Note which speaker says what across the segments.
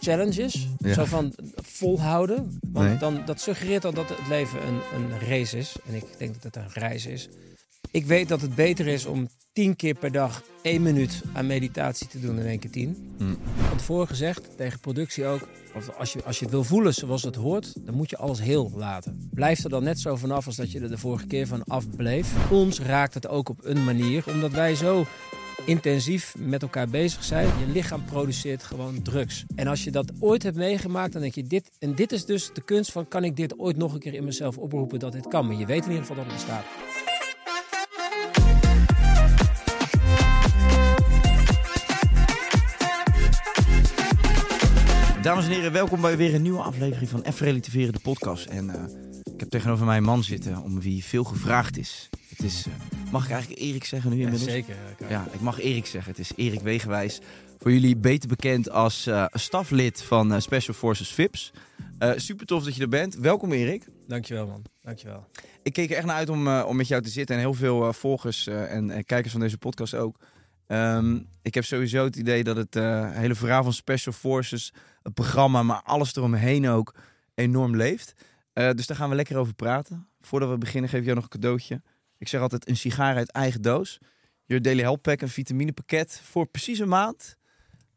Speaker 1: challenges.
Speaker 2: Ja.
Speaker 1: Zo van volhouden. Want
Speaker 2: Nee.
Speaker 1: dan, dat suggereert al dat het leven een, een race is. En ik denk dat het een reis is. Ik weet dat het beter is om tien keer per dag één minuut aan meditatie te doen in één keer tien.
Speaker 2: Hm.
Speaker 1: Van tevoren gezegd, tegen productie ook. Of als je, als je het wil voelen zoals het hoort, dan moet je alles heel laten. Blijf er dan net zo vanaf als dat je er de vorige keer van afbleef. Ons raakt het ook op een manier, omdat wij zo intensief met elkaar bezig zijn. Je lichaam produceert gewoon drugs. En als je dat ooit hebt meegemaakt, dan denk je dit. En dit is dus de kunst van: kan ik dit ooit nog een keer in mezelf oproepen dat dit kan? Maar je weet in ieder geval dat het bestaat.
Speaker 2: Dames en heren, welkom bij weer een nieuwe aflevering van Even Relativeren, de podcast. En eh, ik heb tegenover mij een man zitten om wie veel gevraagd is. Het is, eh, mag ik eigenlijk Erik zeggen nu inmiddels?
Speaker 1: zeker.
Speaker 2: Ja, ik mag Erik zeggen. Het is Erik Wegenwijs. Voor jullie beter bekend als eh, staflid van eh, Special Forces VIPS. Super tof dat je er bent. Welkom Erik.
Speaker 1: Dankjewel, man. Dankjewel.
Speaker 2: Ik keek er echt naar uit om, om met jou te zitten. En heel veel volgers en, en kijkers van deze podcast ook. Ehm, ik heb sowieso het idee dat het hele verhaal van Special Forces, het programma, maar alles eromheen ook enorm leeft. Dus daar gaan we lekker over praten. Voordat we beginnen geef ik jou nog een cadeautje. Ik zeg altijd een sigaar uit eigen doos. Your Daily Health Pack, een vitaminepakket voor precies een maand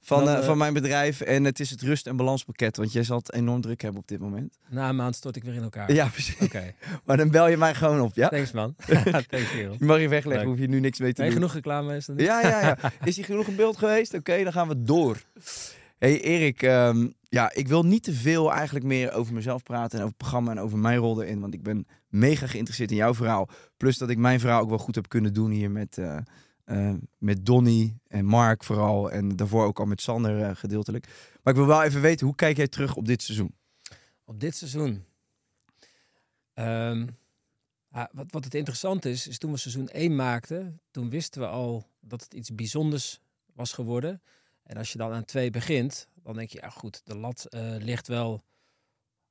Speaker 2: van,
Speaker 1: Dan,
Speaker 2: eh,
Speaker 1: eh,
Speaker 2: van mijn bedrijf. En het is het rust- en balanspakket, want jij zal het enorm druk hebben op dit moment.
Speaker 1: Na een maand stort ik weer in elkaar.
Speaker 2: Ja, precies.
Speaker 1: Oké.
Speaker 2: Maar dan bel je mij gewoon op, ja?
Speaker 1: Thanks, man. Thanks.
Speaker 2: Je mag je wegleggen, hoef je nu niks mee te
Speaker 1: Nee,
Speaker 2: doen.
Speaker 1: genoeg reclame is niet?
Speaker 2: Ja, ja, ja. Is hij genoeg in beeld geweest? Oké, dan gaan we door. hey Erik, ehm, ja, ik wil niet te veel eigenlijk meer over mezelf praten en over het programma en over mijn rol erin, want ik ben mega geïnteresseerd in jouw verhaal. Plus dat ik mijn verhaal ook wel goed heb kunnen doen hier met, eh, met Donny en Mark vooral en daarvoor ook al met Sander eh, gedeeltelijk. Maar ik wil wel even weten, hoe kijk jij terug op dit seizoen?
Speaker 1: Op dit seizoen. Ehm, wat, wat het interessant is, is toen we seizoen 1 maakten, toen wisten we al dat het iets bijzonders was geworden. En als je dan aan 2 begint, dan denk je, ja goed, de lat ligt wel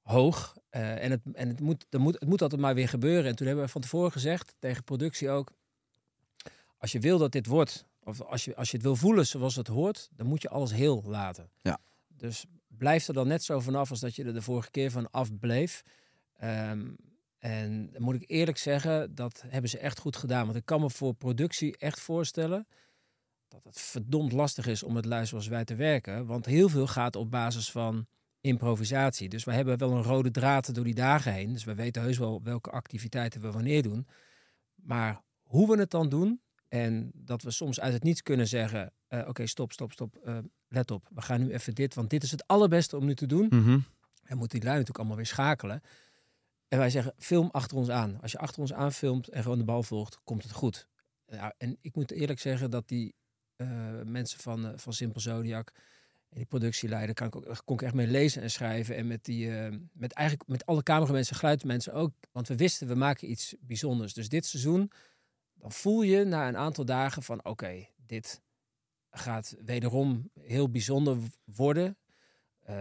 Speaker 1: hoog. Eh, en het, en het, moet, er moet, het moet altijd maar weer gebeuren. En toen hebben we van tevoren gezegd, tegen productie ook, als je wil dat dit wordt, of als je, als je het wil voelen zoals het hoort, dan moet je alles heel laten.
Speaker 2: Ja.
Speaker 1: Dus blijf er dan net zo vanaf als dat je er de vorige keer van afbleef. Ehm, en dan moet ik eerlijk zeggen, dat hebben ze echt goed gedaan. Want ik kan me voor productie echt voorstellen dat het verdomd lastig is om met lui zoals wij te werken. Want heel veel gaat op basis van improvisatie. Dus we hebben wel een rode draad door die dagen heen. Dus we weten heus wel welke activiteiten we wanneer doen. Maar hoe we het dan doen en dat we soms uit het niets kunnen zeggen... eh, oké, stop, stop, stop, eh, let op. We gaan nu even dit, want dit is het allerbeste om nu te doen. En moeten die lui natuurlijk allemaal weer schakelen. En wij zeggen, film achter ons aan. Als je achter ons aanfilmt en gewoon de bal volgt, komt het goed. Ja, en ik moet eerlijk zeggen dat die eh, mensen van, van Simple Zodiac en die productieleider, kan ik ook, kon ik echt mee lezen en schrijven. En met, die, eh, met eigenlijk met alle cameramensen, geluidmensen ook. Want we wisten, we maken iets bijzonders. Dus dit seizoen, dan voel je na een aantal dagen van, oké, dit gaat wederom heel bijzonder worden. Eh,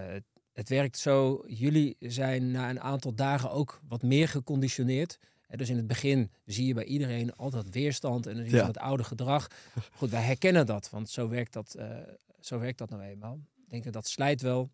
Speaker 1: het werkt zo, jullie zijn na een aantal dagen ook wat meer geconditioneerd. Dus in het begin zie je bij iedereen altijd weerstand en dan zie je
Speaker 2: Ja.
Speaker 1: het oude gedrag. Goed, wij herkennen dat, want zo werkt dat, eh, zo werkt dat nou eenmaal. Ik denk dat dat slijt wel.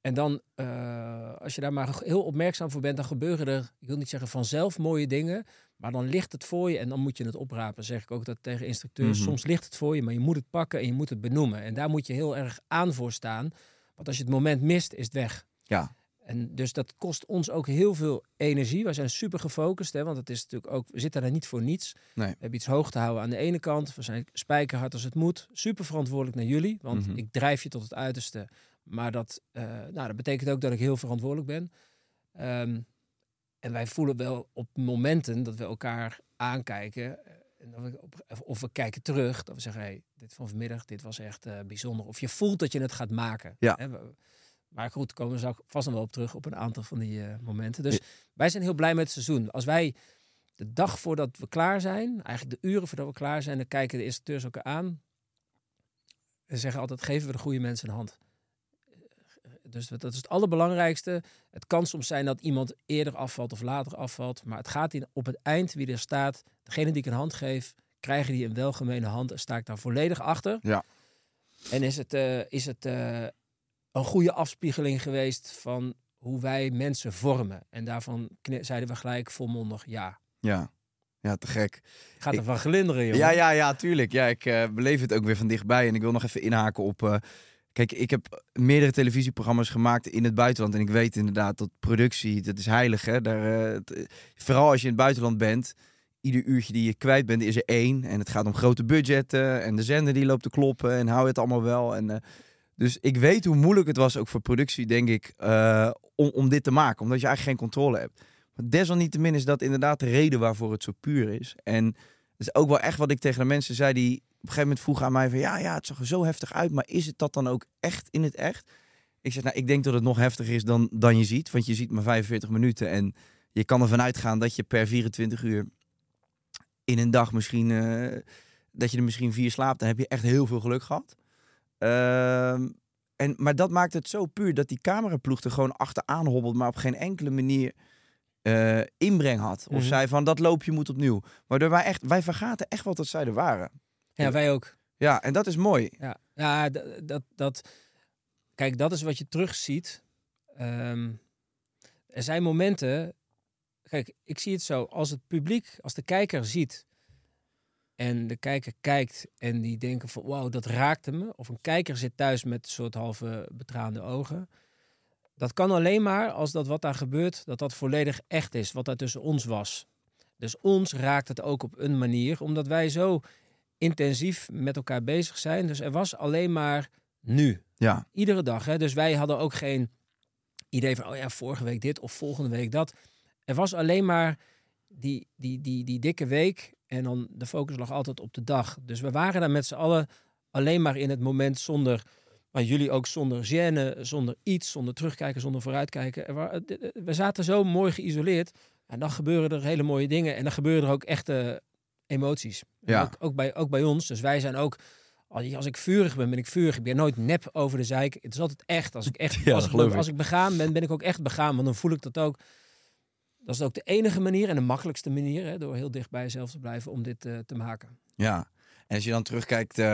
Speaker 1: En dan, eh, als je daar maar heel opmerkzaam voor bent, dan gebeuren er, ik wil niet zeggen vanzelf mooie dingen, maar dan ligt het voor je en dan moet je het oprapen. Zeg ik ook dat tegen instructeurs.
Speaker 2: Mhm.
Speaker 1: Soms ligt het voor je, maar je moet het pakken en je moet het benoemen. En daar moet je heel erg aan voor staan. Want als je het moment mist, is het weg.
Speaker 2: Ja.
Speaker 1: En dus dat kost ons ook heel veel energie. Wij zijn super gefocust, hè, want het is natuurlijk ook, we zitten daar niet voor niets.
Speaker 2: Nee.
Speaker 1: We hebben iets hoog te houden aan de ene kant. We zijn spijkerhard als het moet. Super verantwoordelijk naar jullie, want
Speaker 2: Mhm.
Speaker 1: ik drijf je tot het uiterste. Maar dat, eh, nou, dat betekent ook dat ik heel verantwoordelijk ben. Ehm, en wij voelen wel op momenten dat we elkaar aankijken. eh, En dat we op, of we kijken terug, dat we zeggen, hey, dit van vanmiddag, dit was echt eh, bijzonder. Of je voelt dat je het gaat maken.
Speaker 2: Ja.
Speaker 1: Hè, we- maar goed, komen we vast nog wel op terug op een aantal van die eh, momenten. Dus wij zijn heel blij met het seizoen. Als wij de dag voordat we klaar zijn, eigenlijk de uren voordat we klaar zijn, dan kijken de instructeurs elkaar aan. En zeggen altijd, geven we de goede mensen een hand. Dus dat is het allerbelangrijkste. Het kan soms zijn dat iemand eerder afvalt of later afvalt. Maar het gaat in, op het eind wie er staat. Degene die ik een hand geef, krijgen die een welgemene hand. En sta ik daar volledig achter.
Speaker 2: Ja.
Speaker 1: En is het, eh, is het eh, een goede afspiegeling geweest van hoe wij mensen vormen. En daarvan zeiden we gelijk volmondig ja.
Speaker 2: Ja. Ja, te gek.
Speaker 1: Gaat
Speaker 2: Ik-
Speaker 1: ervan glinderen, joh.
Speaker 2: Ja, ja, ja, tuurlijk. Ja, ik eh, beleef het ook weer van dichtbij. En ik wil nog even inhaken op... eh, kijk, ik heb meerdere televisieprogramma's gemaakt in het buitenland. En ik weet inderdaad dat productie, dat is heilig. Hè? Daar, eh, vooral als je in het buitenland bent. Ieder uurtje die je kwijt bent, is er één. En het gaat om grote budgetten. En de zender die loopt te kloppen. En hou het allemaal wel. En, dus ik weet hoe moeilijk het was, ook voor productie, denk ik, eh, om, dit te maken. Omdat je eigenlijk geen controle hebt. Maar desalniettemin is dat inderdaad de reden waarvoor het zo puur is. En dat is ook wel echt wat ik tegen de mensen zei die op een gegeven moment vroegen aan mij van ja, ja, het zag er zo heftig uit, maar is het dat dan ook echt in het echt? Ik zeg, nou, ik denk dat het nog heftiger is dan, dan je ziet, want je ziet maar 45 minuten en je kan ervan uitgaan dat je per 24 uur in een dag misschien, eh, dat je er misschien vier slaapt, dan heb je echt heel veel geluk gehad. Ehm, en, maar dat maakt het zo puur dat die cameraploeg er gewoon achteraan hobbelt, maar op geen enkele manier eh, inbreng had. Of
Speaker 1: Mhm.
Speaker 2: zei van dat loopje moet opnieuw. Waardoor wij echt, wij vergaten echt wat dat zij er waren.
Speaker 1: Ja, wij ook.
Speaker 2: Ja, en dat is mooi.
Speaker 1: Ja, ja dat, dat, kijk, dat is wat je terugziet. Ehm er zijn momenten, kijk, ik zie het zo, als het publiek, als de kijker ziet en de kijker kijkt en die denken van, wauw, dat raakte me. Of een kijker zit thuis met een soort halve betraande ogen. Dat kan alleen maar als dat wat daar gebeurt, dat dat volledig echt is, wat daar tussen ons was. Dus ons raakt het ook op een manier, omdat wij zo intensief met elkaar bezig zijn. Dus er was alleen maar nu.
Speaker 2: Ja,
Speaker 1: Iedere dag. Hè? Dus wij hadden ook geen idee van, oh ja, vorige week dit of volgende week dat. Er was alleen maar die, die, die, die dikke week en dan de focus lag altijd op de dag. Dus we waren daar met z'n allen alleen maar in het moment zonder, maar jullie ook zonder gêne, zonder iets, zonder terugkijken, zonder vooruitkijken. Er We zaten zo mooi geïsoleerd en dan gebeuren er hele mooie dingen en dan gebeuren er ook echte emoties.
Speaker 2: Ja.
Speaker 1: Ook, ook, bij, ook bij ons. Dus wij zijn ook als als ik vurig ben, ben ik vurig. Ik ben nooit nep over de zeik. Het is altijd echt. Als ik echt
Speaker 2: Ja,
Speaker 1: als, ik. als ik begaan ben, ben ik ook echt begaan. Want dan voel ik dat ook. Dat is ook de enige manier en de makkelijkste manier, hè, door heel dicht bij jezelf te blijven, om dit eh, te maken.
Speaker 2: ja. En als je dan terugkijkt eh,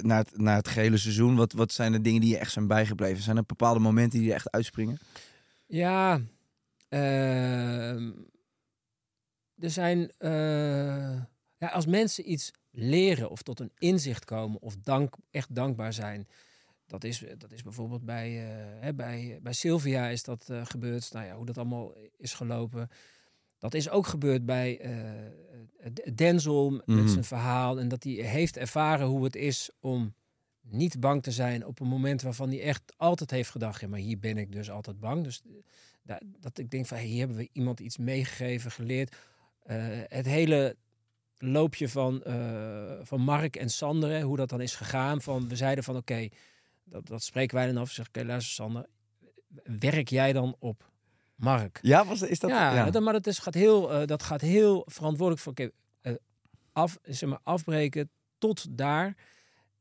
Speaker 2: naar, het, naar het gehele seizoen, wat, wat zijn de dingen die je echt zijn bijgebleven? Zijn er bepaalde momenten die je echt uitspringen?
Speaker 1: Ja, ehm, er zijn. eh, ja, als mensen iets leren of tot een inzicht komen of dank, echt dankbaar zijn. Dat is, dat is bijvoorbeeld bij, hè, bij, bij Sylvia is dat eh, gebeurd. Nou ja, hoe dat allemaal is gelopen. Dat is ook gebeurd bij eh, Denzel met
Speaker 2: Mhm.
Speaker 1: zijn verhaal. En dat hij heeft ervaren hoe het is om niet bang te zijn op een moment waarvan hij echt altijd heeft gedacht: ja, maar hier ben ik dus altijd bang. Dus da- dat ik denk van hey, hier hebben we iemand iets meegegeven, geleerd. Het hele loopje van, van Mark en Sander, hè, hoe dat dan is gegaan. Van, we zeiden van oké, dat, dat spreken wij dan af. Zeg, oké, luister Sander, werk jij dan op Mark?
Speaker 2: Ja, was, is dat?
Speaker 1: ja, Dat, maar dat, is, gaat heel, eh, dat gaat heel verantwoordelijk voor oké, eh, af, zeg maar, afbreken tot daar.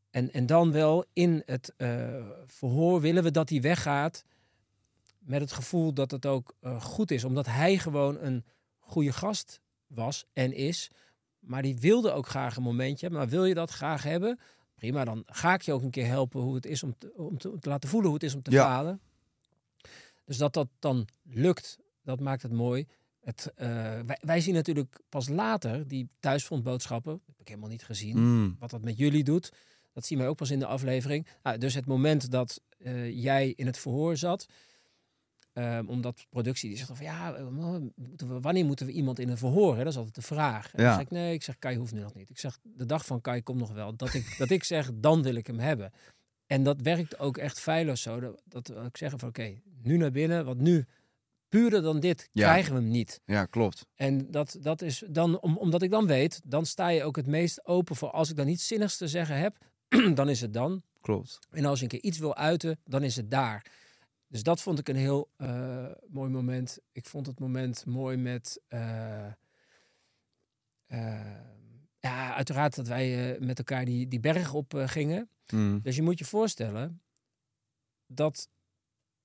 Speaker 1: En, en dan wel in het eh, verhoor willen we dat hij weggaat met het gevoel dat het ook goed is. Omdat hij gewoon een goede gast was en is. Maar die wilde ook graag een momentje. Maar wil je dat graag hebben? Prima, dan ga ik je ook een keer helpen hoe het is om te, om te, om te laten voelen hoe het is om te
Speaker 2: Ja.
Speaker 1: falen. Dus dat dat dan lukt, dat maakt het mooi. Het, eh, wij, wij zien natuurlijk pas later die thuisfrontboodschappen. Dat heb ik helemaal niet gezien.
Speaker 2: Mm,
Speaker 1: Wat dat met jullie doet. Dat zien wij ook pas in de aflevering. Nou, dus het moment dat eh, jij in het verhoor zat. Ehm, omdat productie die zegt van ja, eh, wanneer moeten we iemand in een verhoor? Hè? Dat is altijd de vraag. En
Speaker 2: Ja.
Speaker 1: dan zeg ik nee, ik zeg Kai hoeft nu nog niet. Ik zeg de dag van Kai komt nog wel. Dat ik, dat ik zeg dan wil ik hem hebben. En dat werkt ook echt veilig zo. Dat, ook zeggen van oké, nu naar binnen. Want nu, puurder dan dit,
Speaker 2: Ja.
Speaker 1: krijgen we hem niet.
Speaker 2: Ja, klopt.
Speaker 1: En dat, dat is dan, om, omdat ik dan weet, dan sta je ook het meest open voor als ik dan iets zinnigs te zeggen heb, dan is het dan.
Speaker 2: Klopt.
Speaker 1: En als je een keer iets wil uiten, dan is het daar. Dus dat vond ik een heel eh, mooi moment. Ik vond het moment mooi met. eh, eh, ja, uiteraard dat wij met elkaar die, die berg op gingen.
Speaker 2: Mm.
Speaker 1: Dus je moet je voorstellen, dat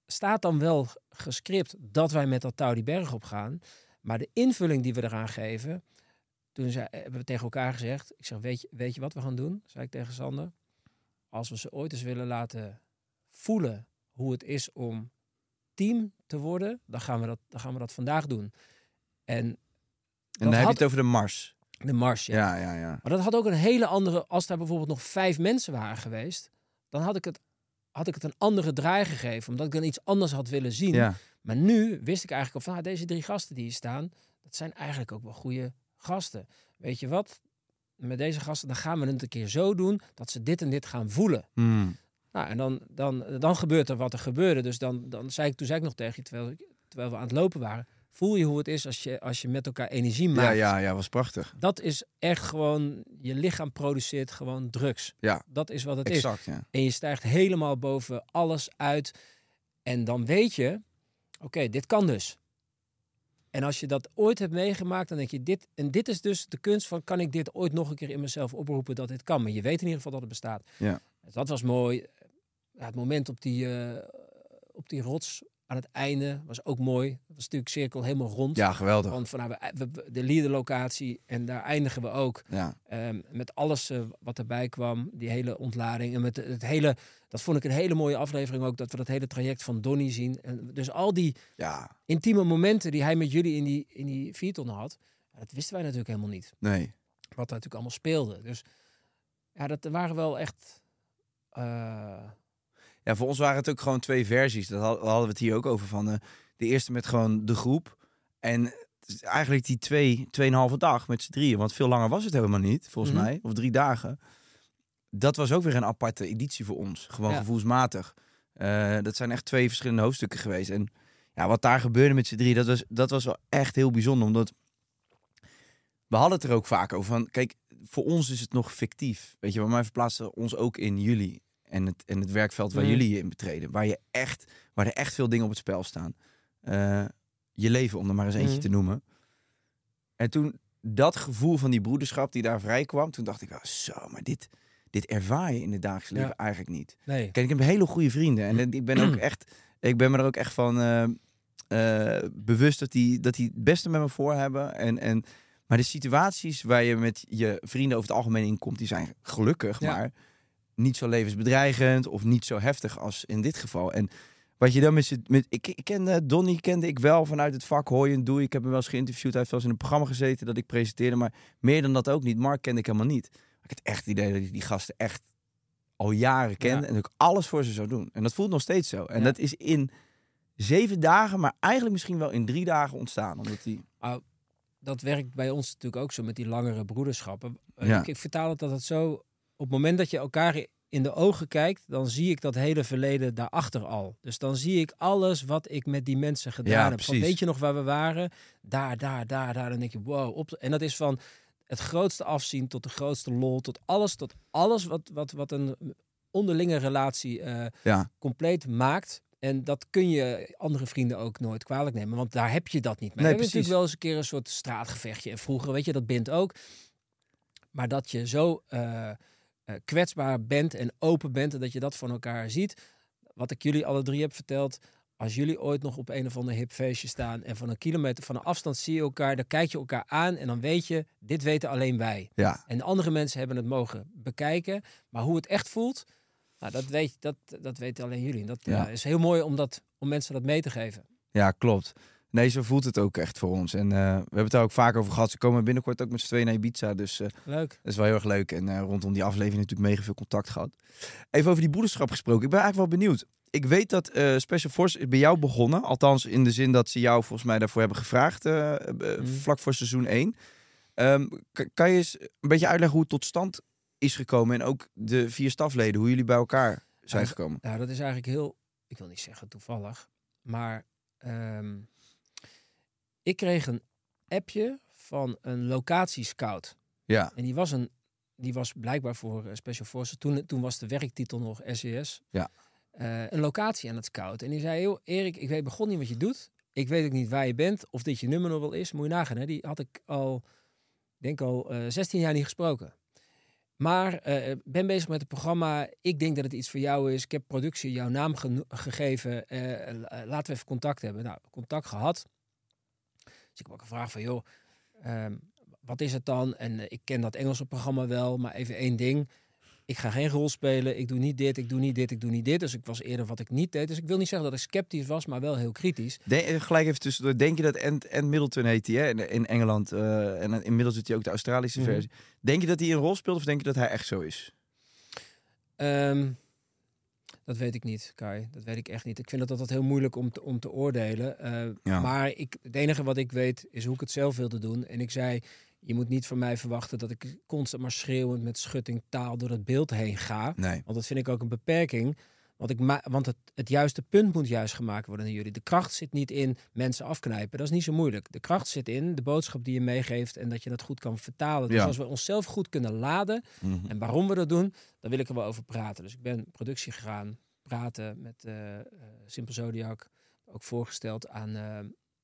Speaker 1: staat dan wel gescript dat wij met dat touw die berg op gaan. Maar de invulling die we eraan geven, toen zei, hebben we tegen elkaar gezegd. Ik zeg, weet je, weet je wat we gaan doen? Zei ik tegen Sander. Als we ze ooit eens willen laten voelen hoe het is om team te worden, dan gaan we dat, dan gaan we dat vandaag doen. En
Speaker 2: En dan heb je
Speaker 1: had
Speaker 2: het over de Mars.
Speaker 1: de mars. Ja.
Speaker 2: Ja, ja, ja.
Speaker 1: Maar dat had ook een hele andere. Als daar bijvoorbeeld nog vijf mensen waren geweest, dan had ik het, had ik het een andere draai gegeven, omdat ik dan iets anders had willen zien.
Speaker 2: Ja,
Speaker 1: Maar nu wist ik eigenlijk al van ah, deze drie gasten die hier staan, dat zijn eigenlijk ook wel goede gasten. Weet je wat? Met deze gasten, dan gaan we het een keer zo doen dat ze dit en dit gaan voelen.
Speaker 2: Mm.
Speaker 1: Nou, en dan, dan, dan gebeurt er wat er gebeurde. Dus dan, dan zei ik, toen zei ik nog tegen je, terwijl, terwijl we aan het lopen waren, voel je hoe het is als je, als je met elkaar energie maakt.
Speaker 2: ja, ja, ja, was prachtig.
Speaker 1: Dat is echt gewoon, je lichaam produceert gewoon drugs.
Speaker 2: Ja,
Speaker 1: Dat is wat het is.
Speaker 2: exact. Ja.
Speaker 1: En je stijgt helemaal boven alles uit. En dan weet je, oké, dit kan dus. En als je dat ooit hebt meegemaakt, dan denk je, dit, en dit is dus de kunst van, kan ik dit ooit nog een keer in mezelf oproepen dat dit kan? Maar je weet in ieder geval dat het bestaat.
Speaker 2: Ja.
Speaker 1: Dus dat was mooi. Ja, het moment op die, eh, op die rots aan het einde was ook mooi. Dat was natuurlijk cirkel helemaal rond.
Speaker 2: ja, geweldig.
Speaker 1: Want van, nou, we, we- de leaderlocatie en daar eindigen we ook.
Speaker 2: Ja.
Speaker 1: Ehm, met alles eh, wat erbij kwam, die hele ontlading. En met het hele, dat vond ik een hele mooie aflevering ook, dat we dat hele traject van Donny zien. En dus al die
Speaker 2: ja,
Speaker 1: intieme momenten die hij met jullie in die, in die vierton had, dat wisten wij natuurlijk helemaal niet.
Speaker 2: nee.
Speaker 1: Wat daar natuurlijk allemaal speelde. Dus ja, dat waren wel echt... eh,
Speaker 2: Ja, voor ons waren het ook gewoon twee versies. Dat had- hadden we het hier ook over van. eh, de eerste met gewoon de groep. En eigenlijk die twee, tweeënhalve dag met z'n drieën. Want veel langer was het helemaal niet, volgens
Speaker 1: Mhm.
Speaker 2: mij. Of drie dagen. Dat was ook weer een aparte editie voor ons. Gewoon
Speaker 1: Ja.
Speaker 2: gevoelsmatig. Eh, dat zijn echt twee verschillende hoofdstukken geweest. En ja, wat daar gebeurde met z'n drie, dat was, dat was wel echt heel bijzonder. Omdat we hadden het er ook vaak over van, kijk, voor ons is het nog fictief. Weet je, maar wij verplaatsen ons ook in jullie en het, en het werkveld waar
Speaker 1: Mhm.
Speaker 2: jullie je in betreden. Waar, je echt, waar er echt veel dingen op het spel staan. Eh, je leven, om er maar eens eentje
Speaker 1: Mhm.
Speaker 2: te noemen. En toen dat gevoel van die broederschap die daar vrij kwam, toen dacht ik, wel, zo, maar dit, dit ervaar je in het dagelijks leven
Speaker 1: Ja.
Speaker 2: eigenlijk niet.
Speaker 1: nee.
Speaker 2: Kijk, ik heb hele goede vrienden. En ik ben ook echt, ik ben me er ook echt van eh, eh, bewust dat die, dat die het beste met me voor hebben. En, en, maar de situaties waar je met je vrienden over het algemeen in komt, die zijn gelukkig,
Speaker 1: Ja.
Speaker 2: maar niet zo levensbedreigend of niet zo heftig als in dit geval. En wat je dan met, z'n- met ik, ik kende Donny kende ik wel vanuit het vak Hooi en Doei. Ik heb hem wel eens geïnterviewd. Hij heeft wel eens in een programma gezeten dat ik presenteerde, maar meer dan dat ook niet. Mark kende ik helemaal niet. Ik had echt het idee dat ik die gasten echt al jaren kende
Speaker 1: Ja.
Speaker 2: en dat ik alles voor ze zou doen. En dat voelt nog steeds zo. En
Speaker 1: Ja.
Speaker 2: dat is in zeven dagen, maar eigenlijk misschien wel in drie dagen ontstaan. Omdat die...
Speaker 1: dat werkt bij ons natuurlijk ook zo met die langere broederschappen.
Speaker 2: Ja.
Speaker 1: Ik, ik vertaal het dat het zo... Op het moment dat je elkaar in de ogen kijkt, dan zie ik dat hele verleden daarachter al. Dus dan zie ik alles wat ik met die mensen gedaan
Speaker 2: Ja,
Speaker 1: heb. Van, weet je nog waar we waren? Daar, daar, daar, daar. Dan denk je, wow. Op, en dat is van het grootste afzien tot de grootste lol, tot alles, tot alles wat, wat, wat een onderlinge relatie eh,
Speaker 2: Ja,
Speaker 1: compleet maakt. En dat kun je andere vrienden ook nooit kwalijk nemen, want daar heb je dat niet mee.
Speaker 2: Nee,
Speaker 1: we
Speaker 2: precies.
Speaker 1: natuurlijk wel eens een keer een soort straatgevechtje. En vroeger, weet je, dat bindt ook. Maar dat je zo eh, kwetsbaar bent en open bent en dat je dat van elkaar ziet. Wat ik jullie alle drie heb verteld. Als jullie ooit nog op een of ander hip feestje staan en van een kilometer van een afstand zie je elkaar, dan kijk je elkaar aan en dan weet je, dit weten alleen wij.
Speaker 2: ja.
Speaker 1: En de andere mensen hebben het mogen bekijken. Maar hoe het echt voelt, nou, dat, weet, dat, dat weten alleen jullie. En dat
Speaker 2: Ja.
Speaker 1: ja, is heel mooi om, dat, om mensen dat mee te geven.
Speaker 2: Ja, klopt. Nee, zo voelt het ook echt voor ons. En eh, we hebben het daar ook vaak over gehad. Ze komen binnenkort ook met z'n tweeën naar Ibiza. Dus eh,
Speaker 1: Leuk.
Speaker 2: dat is wel heel erg leuk. En eh, rondom die aflevering natuurlijk mega veel contact gehad. Even over die broederschap gesproken. Ik ben eigenlijk wel benieuwd. ik weet dat Special Force is bij jou begonnen. Althans, in de zin dat ze jou volgens mij daarvoor hebben gevraagd.
Speaker 1: Mhm.
Speaker 2: Vlak voor seizoen 1. Ehm, kan je eens een beetje uitleggen hoe het tot stand is gekomen? En ook de vier stafleden, hoe jullie bij elkaar zijn gekomen?
Speaker 1: Nou, dat is eigenlijk heel, ik wil niet zeggen toevallig, maar ehm, ik kreeg een appje van een locatiescout.
Speaker 2: Ja,
Speaker 1: En die was, een, die was blijkbaar voor eh, Special Forces. Toen, toen was de werktitel nog SES.
Speaker 2: Ja.
Speaker 1: Eh, een locatie aan het scouten. En die zei, joh, Erik, ik weet begon niet wat je doet. Ik weet ook niet waar je bent. Of dit je nummer nog wel is. Moet je nagaan, hè? Die had ik al, denk al eh 16 jaar niet gesproken. Maar eh, ben bezig met het programma. Ik denk dat het iets voor jou is. Ik heb productie jouw naam geno- gegeven. Eh, la- laten we even contact hebben. Nou, contact gehad. Dus ik heb ook gevraagd van, joh, ehm, wat is het dan? En eh, ik ken dat Engelse programma wel, maar even één ding. Ik ga geen rol spelen. Ik doe niet dit, ik doe niet dit, ik doe niet dit. Dus ik was eerder wat ik niet deed. Dus ik wil niet zeggen dat ik sceptisch was, maar wel heel kritisch.
Speaker 2: De- eh, gelijk even tussendoor. Denk je dat Ant, Ant Middleton heet hij hè? In, in Engeland. eh, en inmiddels zit hij ook de Australische
Speaker 1: Mhm.
Speaker 2: versie. Denk je dat hij een rol speelt of denk je dat hij echt zo is?
Speaker 1: Ehm, dat weet ik niet, Kai. Dat weet ik echt niet. Ik vind dat altijd heel moeilijk om te, om te oordelen. Eh,
Speaker 2: Ja.
Speaker 1: Maar ik, het enige wat ik weet is hoe ik het zelf wilde doen. En ik zei, je moet niet van mij verwachten dat ik constant maar schreeuwend met schutting taal door het beeld heen ga.
Speaker 2: Nee.
Speaker 1: Want dat vind ik ook een beperking. Want, ik want het, het juiste punt moet juist gemaakt worden naar jullie. De kracht zit niet in mensen afknijpen. Dat is niet zo moeilijk. De kracht zit in de boodschap die je meegeeft en dat je dat goed kan vertalen. Dus
Speaker 2: Ja.
Speaker 1: als we onszelf goed kunnen laden
Speaker 2: Mhm.
Speaker 1: en waarom we dat doen, dan wil ik er wel over praten. Dus ik ben productie gegaan, praten met eh, Simpel Zodiac. Ook voorgesteld aan, eh,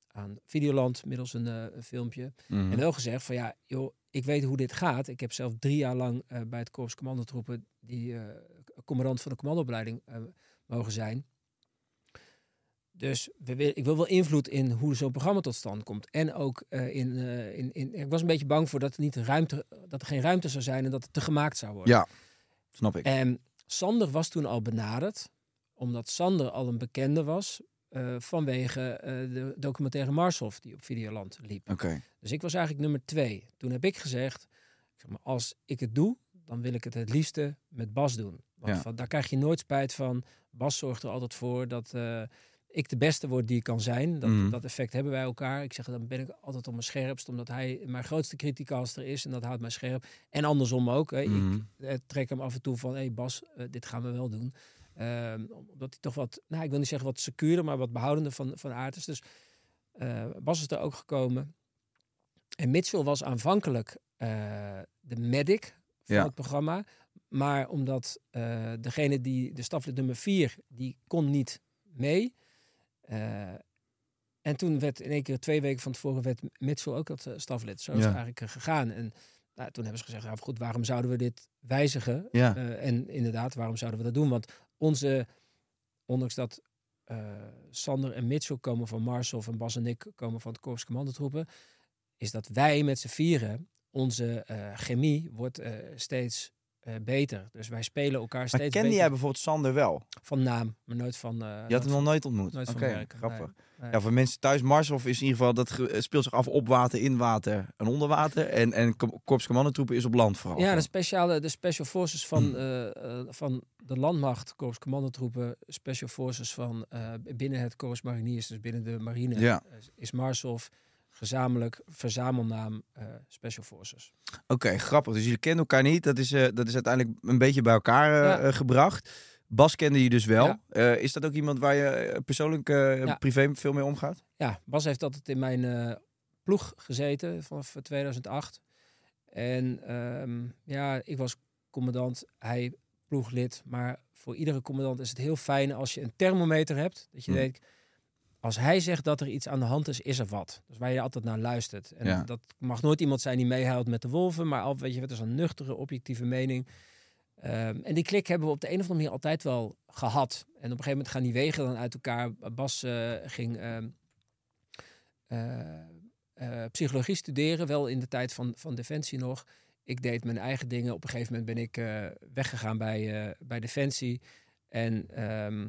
Speaker 1: aan Videoland middels een, een filmpje.
Speaker 2: Mhm.
Speaker 1: En wel gezegd van ja, joh, ik weet hoe dit gaat. Ik heb zelf drie jaar lang bij het Korps Commandotroepen die commandant van de commandoopleiding eh, mogen zijn. Dus we ik wil wel invloed in hoe zo'n programma tot stand komt. En ook eh, in, eh, in, in. Ik was een beetje bang voor dat er, niet ruimte, dat er geen ruimte zou zijn en dat het te gemaakt zou worden.
Speaker 2: Ja, snap ik.
Speaker 1: En Sander was toen al benaderd, omdat Sander al een bekende was vanwege de documentaire Marshof die op Videoland liep.
Speaker 2: Oké.
Speaker 1: Dus ik was eigenlijk nummer twee. Toen heb ik gezegd, ik zeg maar, als ik het doe, dan wil ik het het liefste met Bas doen. Want
Speaker 2: Ja.
Speaker 1: daar krijg je nooit spijt van. Bas zorgt er altijd voor dat eh, ik de beste word die ik kan zijn. Dat,
Speaker 2: Mhm.
Speaker 1: dat effect hebben wij elkaar. Ik zeg, dan ben ik altijd op mijn scherpst, omdat hij mijn grootste criticaster is en dat houdt mij scherp. En andersom ook. Hè.
Speaker 2: Mhm.
Speaker 1: Ik eh, trek hem af en toe van, hé hey Bas, eh, dit gaan we wel doen. Ehm, omdat hij toch wat, nou ik wil niet zeggen wat secuurder, maar wat behoudender van, van aard is. Dus Bas is er ook gekomen. En Mitchell was aanvankelijk de medic van
Speaker 2: Ja.
Speaker 1: het programma. Maar omdat eh, degene die, de staflid nummer 4, die kon niet mee. Eh, en toen werd in één keer twee weken van tevoren werd Mitchell ook het eh, staflid. Zo is het eigenlijk gegaan. En nou, toen hebben ze gezegd, ja, goed, waarom zouden we dit wijzigen?
Speaker 2: Ja.
Speaker 1: En inderdaad, waarom zouden we dat doen? Want onze, ondanks dat Sander en Mitchell komen van Marshof en Bas en ik komen van het Korps Commandotroepen, is dat wij met z'n vieren, onze chemie wordt steeds eh, beter. Dus wij spelen elkaar
Speaker 2: Maar
Speaker 1: steeds
Speaker 2: kende
Speaker 1: beter
Speaker 2: jij bijvoorbeeld Sander wel?
Speaker 1: van naam, maar nooit van... eh,
Speaker 2: Je had hem nog nooit ontmoet?
Speaker 1: nooit
Speaker 2: Oké,
Speaker 1: van werken.
Speaker 2: grappig.
Speaker 1: Nee, nee.
Speaker 2: Ja, voor mensen thuis, Marshof is in ieder geval, dat eh, speelt zich af op water, in water en onder water. En, en Ko- Korps Commandotroepen is op land vooral.
Speaker 1: Ja, de speciale, de special forces van, van de landmacht, Korps Commandotroepen, special forces van binnen het Korps Mariniers, dus binnen de marine,
Speaker 2: Ja.
Speaker 1: is Marshof gezamenlijk verzamelnaam eh, special forces.
Speaker 2: Oké, grappig. Dus jullie kennen elkaar niet. Dat is, eh, dat is uiteindelijk een beetje bij elkaar eh,
Speaker 1: Ja.
Speaker 2: gebracht. Bas kende je dus wel.
Speaker 1: Ja.
Speaker 2: Is dat ook iemand waar je persoonlijk
Speaker 1: Ja.
Speaker 2: privé veel mee omgaat?
Speaker 1: Ja, Bas heeft altijd in mijn ploeg gezeten vanaf 2008. En ehm, ja, ik was commandant, hij ploeglid. Maar voor iedere commandant is het heel fijn als je een thermometer hebt. Dat je weet, als hij zegt dat er iets aan de hand is, is er wat. Dus waar je altijd naar luistert. En
Speaker 2: Ja.
Speaker 1: dat mag nooit iemand zijn die meehuilt met de wolven. Maar al, weet je, het is een nuchtere, objectieve mening. Ehm, en die klik hebben we op de een of andere manier altijd wel gehad. En op een gegeven moment gaan die wegen dan uit elkaar. Bas eh, ging ehm, eh, eh, psychologie studeren, wel in de tijd van, van Defensie nog. Ik deed mijn eigen dingen. Op een gegeven moment ben ik weggegaan bij, bij Defensie. En ehm,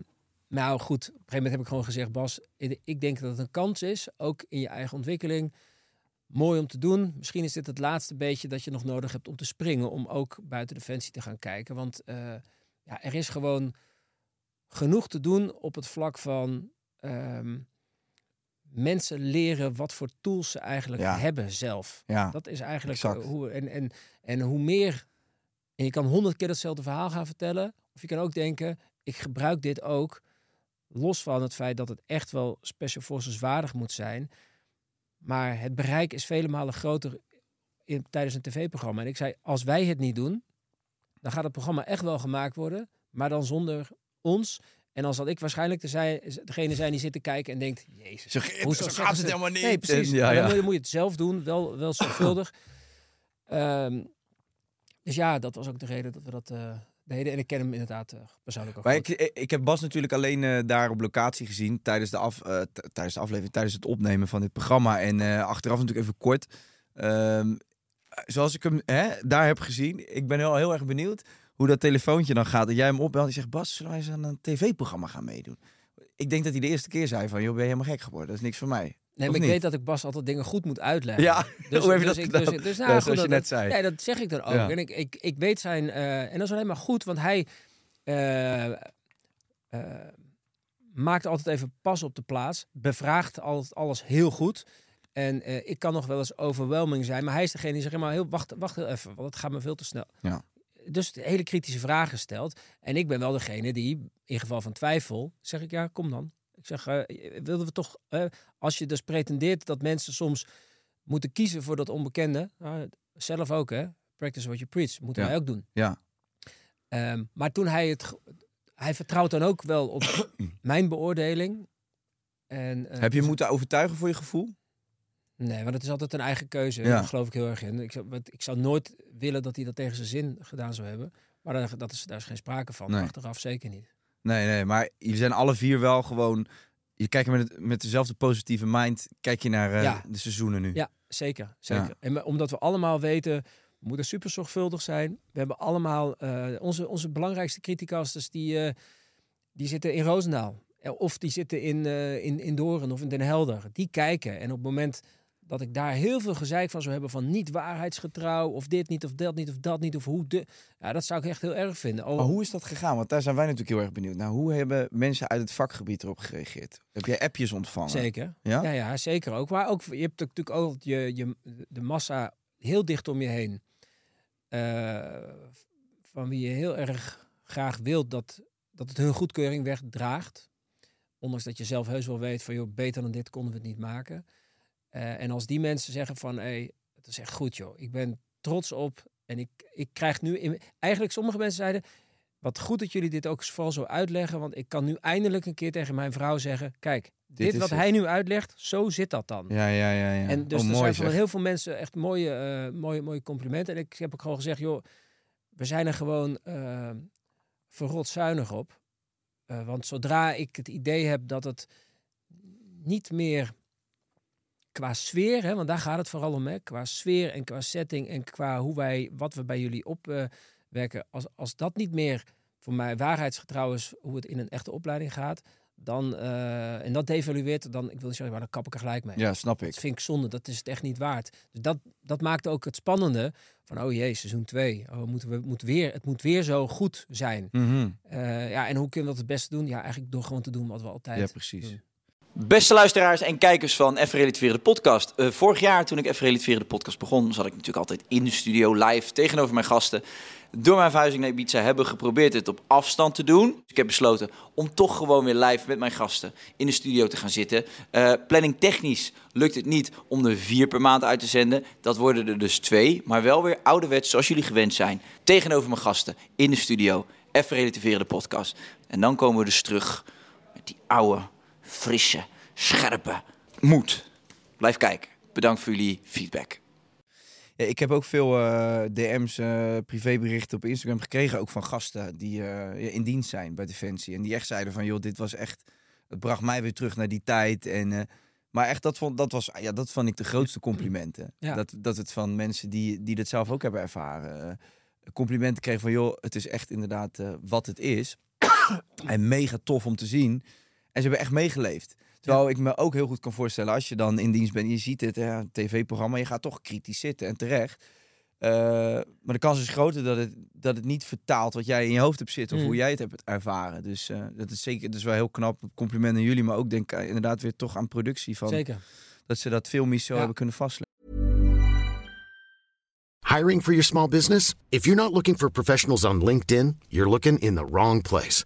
Speaker 1: nou goed, op een gegeven moment heb ik gewoon gezegd... Bas, ik denk dat het een kans is, ook in je eigen ontwikkeling. Mooi om te doen. Misschien is dit het laatste beetje dat je nog nodig hebt om te springen... om ook buiten Defensie te gaan kijken. Want eh, ja, er is gewoon genoeg te doen op het vlak van ehm, mensen leren wat voor tools ze eigenlijk
Speaker 2: Ja.
Speaker 1: hebben zelf.
Speaker 2: Ja,
Speaker 1: Dat is eigenlijk
Speaker 2: exact.
Speaker 1: eh, hoe. En, en, en hoe meer. En je kan honderd keer hetzelfde verhaal gaan vertellen. Of je kan ook denken: ik gebruik dit ook. Los van het feit dat het echt wel Special Forces waardig moet zijn. Maar het bereik is vele malen groter in, tijdens een tv-programma. En ik zei: als wij het niet doen, dan gaat het programma echt wel gemaakt worden. Maar dan zonder ons. En dan zal ik waarschijnlijk de degene zijn die zit te kijken en denkt: Jezus,
Speaker 2: Zo,
Speaker 1: Hoezo
Speaker 2: zo gaat
Speaker 1: ze-
Speaker 2: het helemaal niet.
Speaker 1: Nee, precies.
Speaker 2: En- ja, ja.
Speaker 1: Dan, moet je, moet je het zelf doen, wel, wel zorgvuldig. Ehm, dus ja, dat was ook de reden dat we dat eh, deden. En ik ken hem inderdaad eh, persoonlijk ook
Speaker 2: Maar ik, ik, ik heb Bas natuurlijk alleen eh, daar op locatie gezien tijdens de, af, eh, tijdens de aflevering, tijdens het opnemen van dit programma. En eh, achteraf natuurlijk even kort. Ehm, zoals ik hem hè, daar heb gezien, ik ben heel, heel erg benieuwd hoe dat telefoontje dan gaat. Dat jij hem opbelt en zegt, Bas, zullen wij eens aan een tv-programma gaan meedoen? Ik denk dat hij de eerste keer zei van, joh, ben je helemaal gek geworden? Dat is niks voor mij.
Speaker 1: nee, maar ik
Speaker 2: niet?
Speaker 1: weet dat ik Bas altijd dingen goed moet uitleggen.
Speaker 2: Ja,
Speaker 1: Dus,
Speaker 2: hoe heb je
Speaker 1: dus
Speaker 2: dat
Speaker 1: ik? Dus, dus, nou,
Speaker 2: Ja,
Speaker 1: goed,
Speaker 2: zoals je
Speaker 1: dat-
Speaker 2: net zei.
Speaker 1: Nee, dat zeg ik dan ook.
Speaker 2: Ja.
Speaker 1: En ik, ik, ik weet zijn... eh, en dat is alleen maar goed, want hij eh, maakt altijd even pas op de plaats. Bevraagt altijd alles heel goed. En ik kan nog wel eens overwhelming zijn. Maar hij is degene die zegt, maar heel, wacht, wacht heel even, want het gaat me veel te snel.
Speaker 2: Ja.
Speaker 1: Dus hele kritische vragen stelt. En ik ben wel degene die, in geval van twijfel, zeg ik, ja, kom dan. Ik zeg, eh, wilden we toch, eh, als je dus pretendeert dat mensen soms moeten kiezen voor dat onbekende, nou, zelf ook hè, practice what you preach, moeten
Speaker 2: Ja.
Speaker 1: wij ook doen.
Speaker 2: Ja.
Speaker 1: Ehm, maar toen hij het, hij vertrouwt dan ook wel op mijn beoordeling. En, eh,
Speaker 2: heb je
Speaker 1: dus-
Speaker 2: moeten overtuigen voor je gevoel?
Speaker 1: Nee, want het is altijd een eigen keuze.
Speaker 2: Ja.
Speaker 1: Daar geloof ik heel erg in. Ik zou, ik zou nooit willen dat hij dat tegen zijn zin gedaan zou hebben. Maar daar, dat is, daar is geen sprake van.
Speaker 2: Nee.
Speaker 1: Achteraf zeker niet.
Speaker 2: Nee, nee, maar jullie zijn alle vier wel gewoon... Je kijkt met, het- met dezelfde positieve mind, kijk je naar eh,
Speaker 1: Ja.
Speaker 2: de seizoenen nu.
Speaker 1: Ja, zeker. zeker.
Speaker 2: Ja.
Speaker 1: En omdat we allemaal weten, we moeten super zorgvuldig zijn. We hebben allemaal eh, onze, onze belangrijkste criticasters die, eh, die zitten in Roosendaal. Of die zitten in, in, in Doorn of in Den Helder. Die kijken. En op het moment dat ik daar heel veel gezeik van zou hebben van niet waarheidsgetrouw of dit niet of dat niet of dat niet of hoe de... Ja, dat zou ik echt heel erg vinden.
Speaker 2: Maar hoe is dat gegaan? Want daar zijn wij natuurlijk heel erg benieuwd naar. Hoe hebben mensen uit het vakgebied erop gereageerd? Heb jij appjes ontvangen?
Speaker 1: Zeker.
Speaker 2: Ja?
Speaker 1: Ja, ja, zeker ook. Maar ook, je hebt natuurlijk ook je, je, de massa heel dicht om je heen. eh, van wie je heel erg graag wilt dat, dat het hun goedkeuring wegdraagt. Ondanks dat je zelf heus wel weet van, joh, beter dan dit konden we het niet maken. Eh, en als die mensen zeggen van, hé, hey, het is echt goed joh. Ik ben trots op en ik, ik krijg nu... In, eigenlijk sommige mensen zeiden, wat goed dat jullie dit ook vooral zo uitleggen. Want ik kan nu eindelijk een keer tegen mijn vrouw zeggen, kijk, dit, wat
Speaker 2: het.
Speaker 1: hij nu uitlegt, zo zit dat dan.
Speaker 2: Ja, ja, ja. ja.
Speaker 1: En dus
Speaker 2: oh,
Speaker 1: er zijn van heel veel mensen echt mooie, eh, mooie, mooie complimenten. En ik heb ook gewoon gezegd, joh, we zijn er gewoon eh verrot zuinig op. Want zodra ik het idee heb dat het niet meer qua sfeer, hè, want daar gaat het vooral om, hè, qua sfeer en qua setting en qua hoe wij, wat we bij jullie opwerken, als, als dat niet meer voor mij waarheidsgetrouw is hoe het in een echte opleiding gaat, dan, eh, en dat devalueert, dan, ik wil niet zeggen, maar dan kap ik er gelijk mee.
Speaker 2: Ja, snap ik.
Speaker 1: Dat vind ik zonde, dat is het echt niet waard. Dus dat, dat maakt ook het spannende van, oh jee, seizoen 2. Oh, moeten we, moet weer, het moet weer zo goed zijn.
Speaker 2: Mhm.
Speaker 1: Eh, ja, en hoe kunnen we dat het beste doen? Ja, eigenlijk door gewoon te doen wat we altijd
Speaker 2: Ja, precies.
Speaker 1: doen.
Speaker 3: Beste luisteraars en kijkers van Even Relativeren de podcast. Eh, vorig jaar toen ik Even Relativeren de podcast begon, zat ik natuurlijk altijd in de studio live tegenover mijn gasten. Door mijn verhuizing naar Ibiza hebben geprobeerd het op afstand te doen. Dus ik heb besloten om toch gewoon weer live met mijn gasten in de studio te gaan zitten. Eh, planning technisch lukt het niet om er vier per maand uit te zenden. Dat worden er dus twee, maar wel weer ouderwets zoals jullie gewend zijn. Tegenover mijn gasten in de studio. Even Relativeren de podcast. En dan komen we dus terug met die oude frisse, scherpe moed. Blijf kijken. Bedankt voor jullie feedback.
Speaker 2: Ja, ik heb ook veel eh, DM's, eh, privéberichten op Instagram gekregen, ook van gasten die eh, in dienst zijn bij Defensie. En die echt zeiden van, joh, dit was echt, het bracht mij weer terug naar die tijd. En, eh, maar echt, dat vond, dat, was, ja, dat vond ik de grootste complimenten.
Speaker 1: Ja.
Speaker 2: Dat, dat het van mensen die, die dat zelf ook hebben ervaren, complimenten kregen van, joh, het is echt inderdaad eh, wat het is. en mega tof om te zien. En ze hebben echt meegeleefd. Terwijl ik me ook heel goed kan voorstellen, als je dan in dienst bent, je ziet het, een tv-programma, je gaat toch kritisch zitten en terecht. Eh, maar de kans is groter dat het, dat het niet vertaalt wat jij in je hoofd hebt zitten of
Speaker 1: Mm.
Speaker 2: hoe jij het hebt ervaren. Dus eh, dat is zeker, dat is wel heel knap. Compliment aan jullie, maar ook denk ik inderdaad weer toch aan productie van
Speaker 1: Zeker.
Speaker 2: dat ze dat filmisch zo
Speaker 1: Ja.
Speaker 2: hebben kunnen vastleggen.
Speaker 4: Hiring for your small business? If you're not looking for professionals on LinkedIn, you're looking in the wrong place.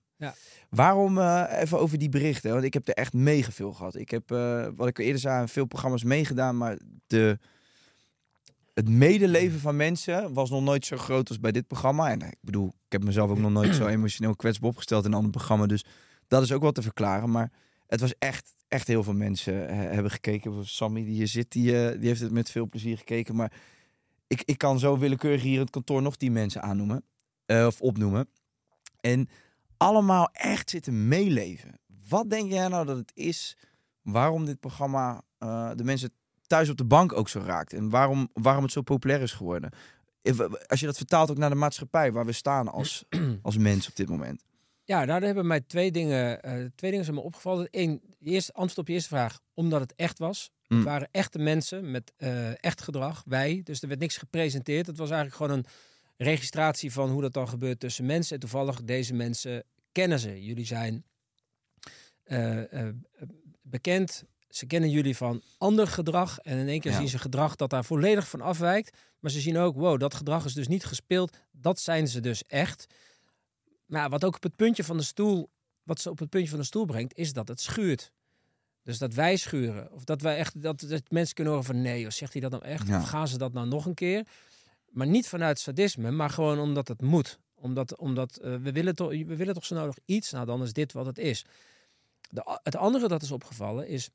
Speaker 1: Ja.
Speaker 2: Waarom eh, even over die berichten? Want ik heb er echt mega veel gehad. Ik heb, eh, wat ik eerder zei, veel programma's meegedaan, maar de, het medeleven van mensen was nog nooit zo groot als bij dit programma. En eh, ik bedoel, ik heb mezelf ook nog nooit zo emotioneel kwetsbaar opgesteld in een ander programma. Dus dat is ook wel te verklaren. Maar het was echt, echt heel veel mensen hebben gekeken. Sammy die hier zit, die, die heeft het met veel plezier gekeken. Maar ik, ik kan zo willekeurig hier in het kantoor nog die mensen aannoemen. of opnoemen. En allemaal echt zitten meeleven. Wat denk jij nou dat het is waarom dit programma eh, de mensen thuis op de bank ook zo raakt? En waarom, waarom het zo populair is geworden? Als je dat vertaalt ook naar de maatschappij waar we staan als, als mens op dit moment.
Speaker 1: Ja, nou, daar hebben mij twee dingen, eh, twee dingen zijn me opgevallen. Eén, de eerste antwoord op je eerste vraag, omdat het echt was.
Speaker 2: Mm.
Speaker 1: Het waren echte mensen met eh, echt gedrag, wij. Dus er werd niks gepresenteerd. Het was eigenlijk gewoon een registratie van hoe dat dan gebeurt tussen mensen. En toevallig, deze mensen kennen ze. Jullie zijn eh, eh, bekend. Ze kennen jullie van ander gedrag. En in één keer
Speaker 2: Ja.
Speaker 1: zien ze gedrag dat daar volledig van afwijkt. Maar ze zien ook, wow, dat gedrag is dus niet gespeeld. Dat zijn ze dus echt. Maar wat ook op het puntje van de stoel, wat ze op het puntje van de stoel brengt, is dat het schuurt. Dus dat wij schuren. Of dat wij echt, dat, dat mensen kunnen horen van nee, joh, zegt hij dat nou echt?
Speaker 2: Ja.
Speaker 1: Of gaan ze dat nou nog een keer? Maar niet vanuit sadisme, maar gewoon omdat het moet. Omdat, omdat eh, we, willen toch, we willen toch zo nodig iets. Nou, dan is dit wat het is. De, het andere dat is opgevallen is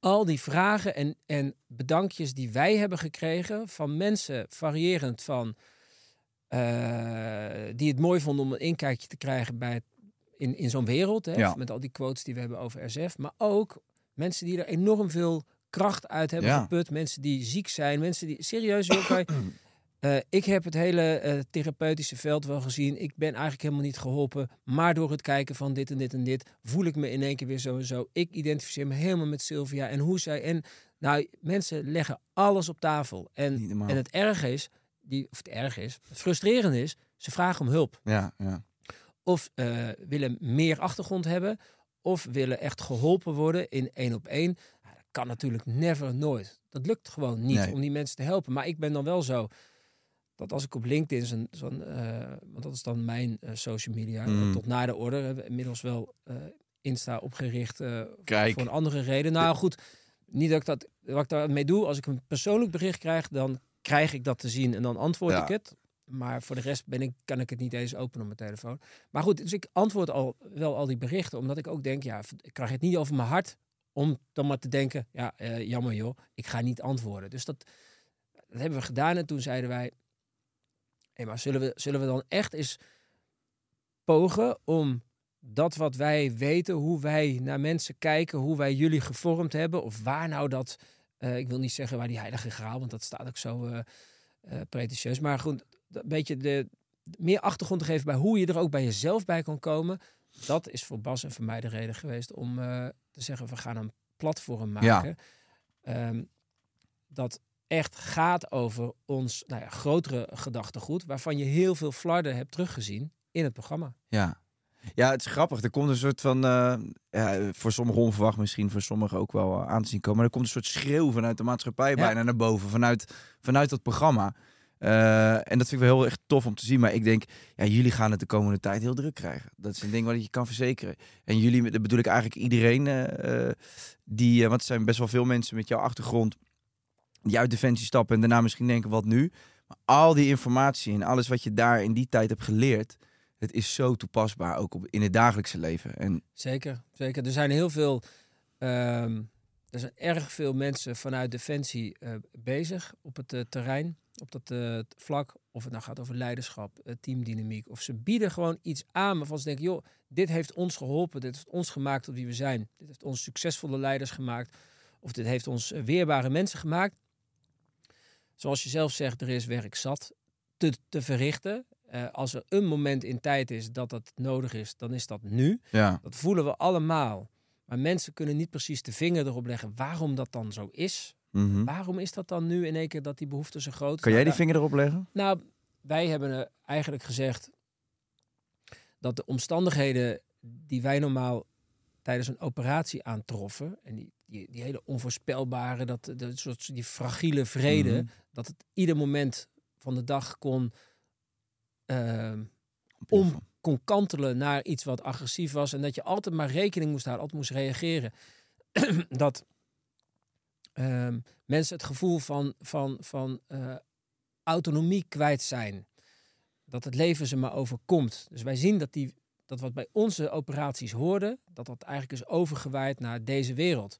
Speaker 1: al die vragen en, en bedankjes die wij hebben gekregen van mensen variërend van eh, die het mooi vonden om een inkijkje te krijgen bij het- in, in zo'n wereld. Hè,
Speaker 2: Ja.
Speaker 1: Met al die quotes die we hebben over SF. Maar ook mensen die er enorm veel kracht uit hebben
Speaker 2: Ja.
Speaker 1: geput. Mensen die ziek zijn. Mensen die serieus joh, eh, ik heb het hele eh, therapeutische veld wel gezien. Ik ben eigenlijk helemaal niet geholpen. Maar door het kijken van dit en dit en dit voel ik me in één keer weer zo en zo. Ik identificeer me helemaal met Sylvia en hoe zij. En nou, mensen leggen alles op tafel. En, en het erg is, die, of het erg is, het frustrerende is, ze vragen om hulp.
Speaker 2: Ja, ja.
Speaker 1: Of eh, willen meer achtergrond hebben. Of willen echt geholpen worden in één op één. Dat kan natuurlijk never, nooit. Dat lukt gewoon niet
Speaker 2: Nee.
Speaker 1: om die mensen te helpen. Maar ik ben dan wel zo dat als ik op LinkedIn zo'n, zo'n eh, want dat is dan mijn eh, social media, eh,
Speaker 2: Mm.
Speaker 1: tot na de orde, inmiddels wel Insta opgericht
Speaker 2: Kijk.
Speaker 1: voor een andere reden. Nou goed, niet dat ik dat, wat ik daarmee doe. Als ik een persoonlijk bericht krijg, dan krijg ik dat te zien en dan antwoord
Speaker 2: Ja.
Speaker 1: ik het. Maar voor de rest ben ik, kan ik het niet eens openen op mijn telefoon. Maar goed, dus ik antwoord al wel al die berichten, omdat ik ook denk, ja, ik krijg het niet over mijn hart om dan maar te denken, ja, jammer joh, ik ga niet antwoorden. Dus dat, dat hebben we gedaan en toen zeiden wij, hé, maar zullen we, zullen we dan echt eens pogen om dat wat wij weten, hoe wij naar mensen kijken, hoe wij jullie gevormd hebben, of waar nou dat, eh, ik wil niet zeggen waar die heilige graal, want dat staat ook zo eh, pretentieus, maar goed, een beetje de, meer achtergrond te geven bij hoe je er ook bij jezelf bij kan komen. Dat is voor Bas en voor mij de reden geweest om te zeggen, we gaan een platform maken. Ehm, dat echt gaat over ons nou ja, grotere gedachtegoed, waarvan je heel veel flarden hebt teruggezien in het programma.
Speaker 2: Ja. Ja, het is grappig. Er komt een soort van, eh, ja, voor sommigen onverwacht misschien, voor sommigen ook wel eh, aan te zien komen. Maar er komt een soort schreeuw vanuit de maatschappij bijna naar boven, vanuit, vanuit dat programma. Eh, en dat vind ik wel heel echt tof om te zien. Maar ik denk, ja, jullie gaan het de komende tijd heel druk krijgen. Dat is een ding wat je kan verzekeren. En jullie, dat bedoel ik eigenlijk iedereen die, want er zijn best wel veel mensen met jouw achtergrond die uit Defensie stappen en daarna misschien denken, wat nu? Maar al die informatie en alles wat je daar in die tijd hebt geleerd, het is zo toepasbaar ook op, in het dagelijkse leven. En
Speaker 1: Zeker, zeker. Er zijn heel veel ehm, er zijn erg veel mensen vanuit Defensie eh, bezig op het eh, terrein, op dat eh, vlak. Of het nou gaat over leiderschap, teamdynamiek. Of ze bieden gewoon iets aan waarvan ze denken, joh, dit heeft ons geholpen. Dit heeft ons gemaakt tot wie we zijn. Dit heeft ons succesvolle leiders gemaakt. Of dit heeft ons weerbare mensen gemaakt. Zoals je zelf zegt, er is werk zat te, te verrichten. Eh, als er een moment in tijd is dat dat nodig is, dan is dat nu.
Speaker 2: Ja.
Speaker 1: Dat voelen we allemaal. Maar mensen kunnen niet precies de vinger erop leggen waarom dat dan zo is.
Speaker 2: Mhm.
Speaker 1: Waarom is dat dan nu in één keer dat die behoefte zo groot is?
Speaker 2: Kan jij die
Speaker 1: Nou,
Speaker 2: vinger erop leggen?
Speaker 1: nou, wij hebben eh, eigenlijk gezegd dat de omstandigheden die wij normaal tijdens een operatie aantroffen, en die, die, die hele onvoorspelbare, dat, dat soort, die fragiele vrede,
Speaker 2: Mhm.
Speaker 1: dat het ieder moment van de dag kon,
Speaker 2: Ontploffen.
Speaker 1: om kon kantelen naar iets wat agressief was en dat je altijd maar rekening moest houden, altijd moest reageren. dat ehm, mensen het gevoel van, van, van eh, autonomie kwijt zijn. Dat het leven ze maar overkomt. Dus wij zien dat, die, dat wat bij onze operaties hoorde, dat dat eigenlijk is overgewaaid naar deze wereld.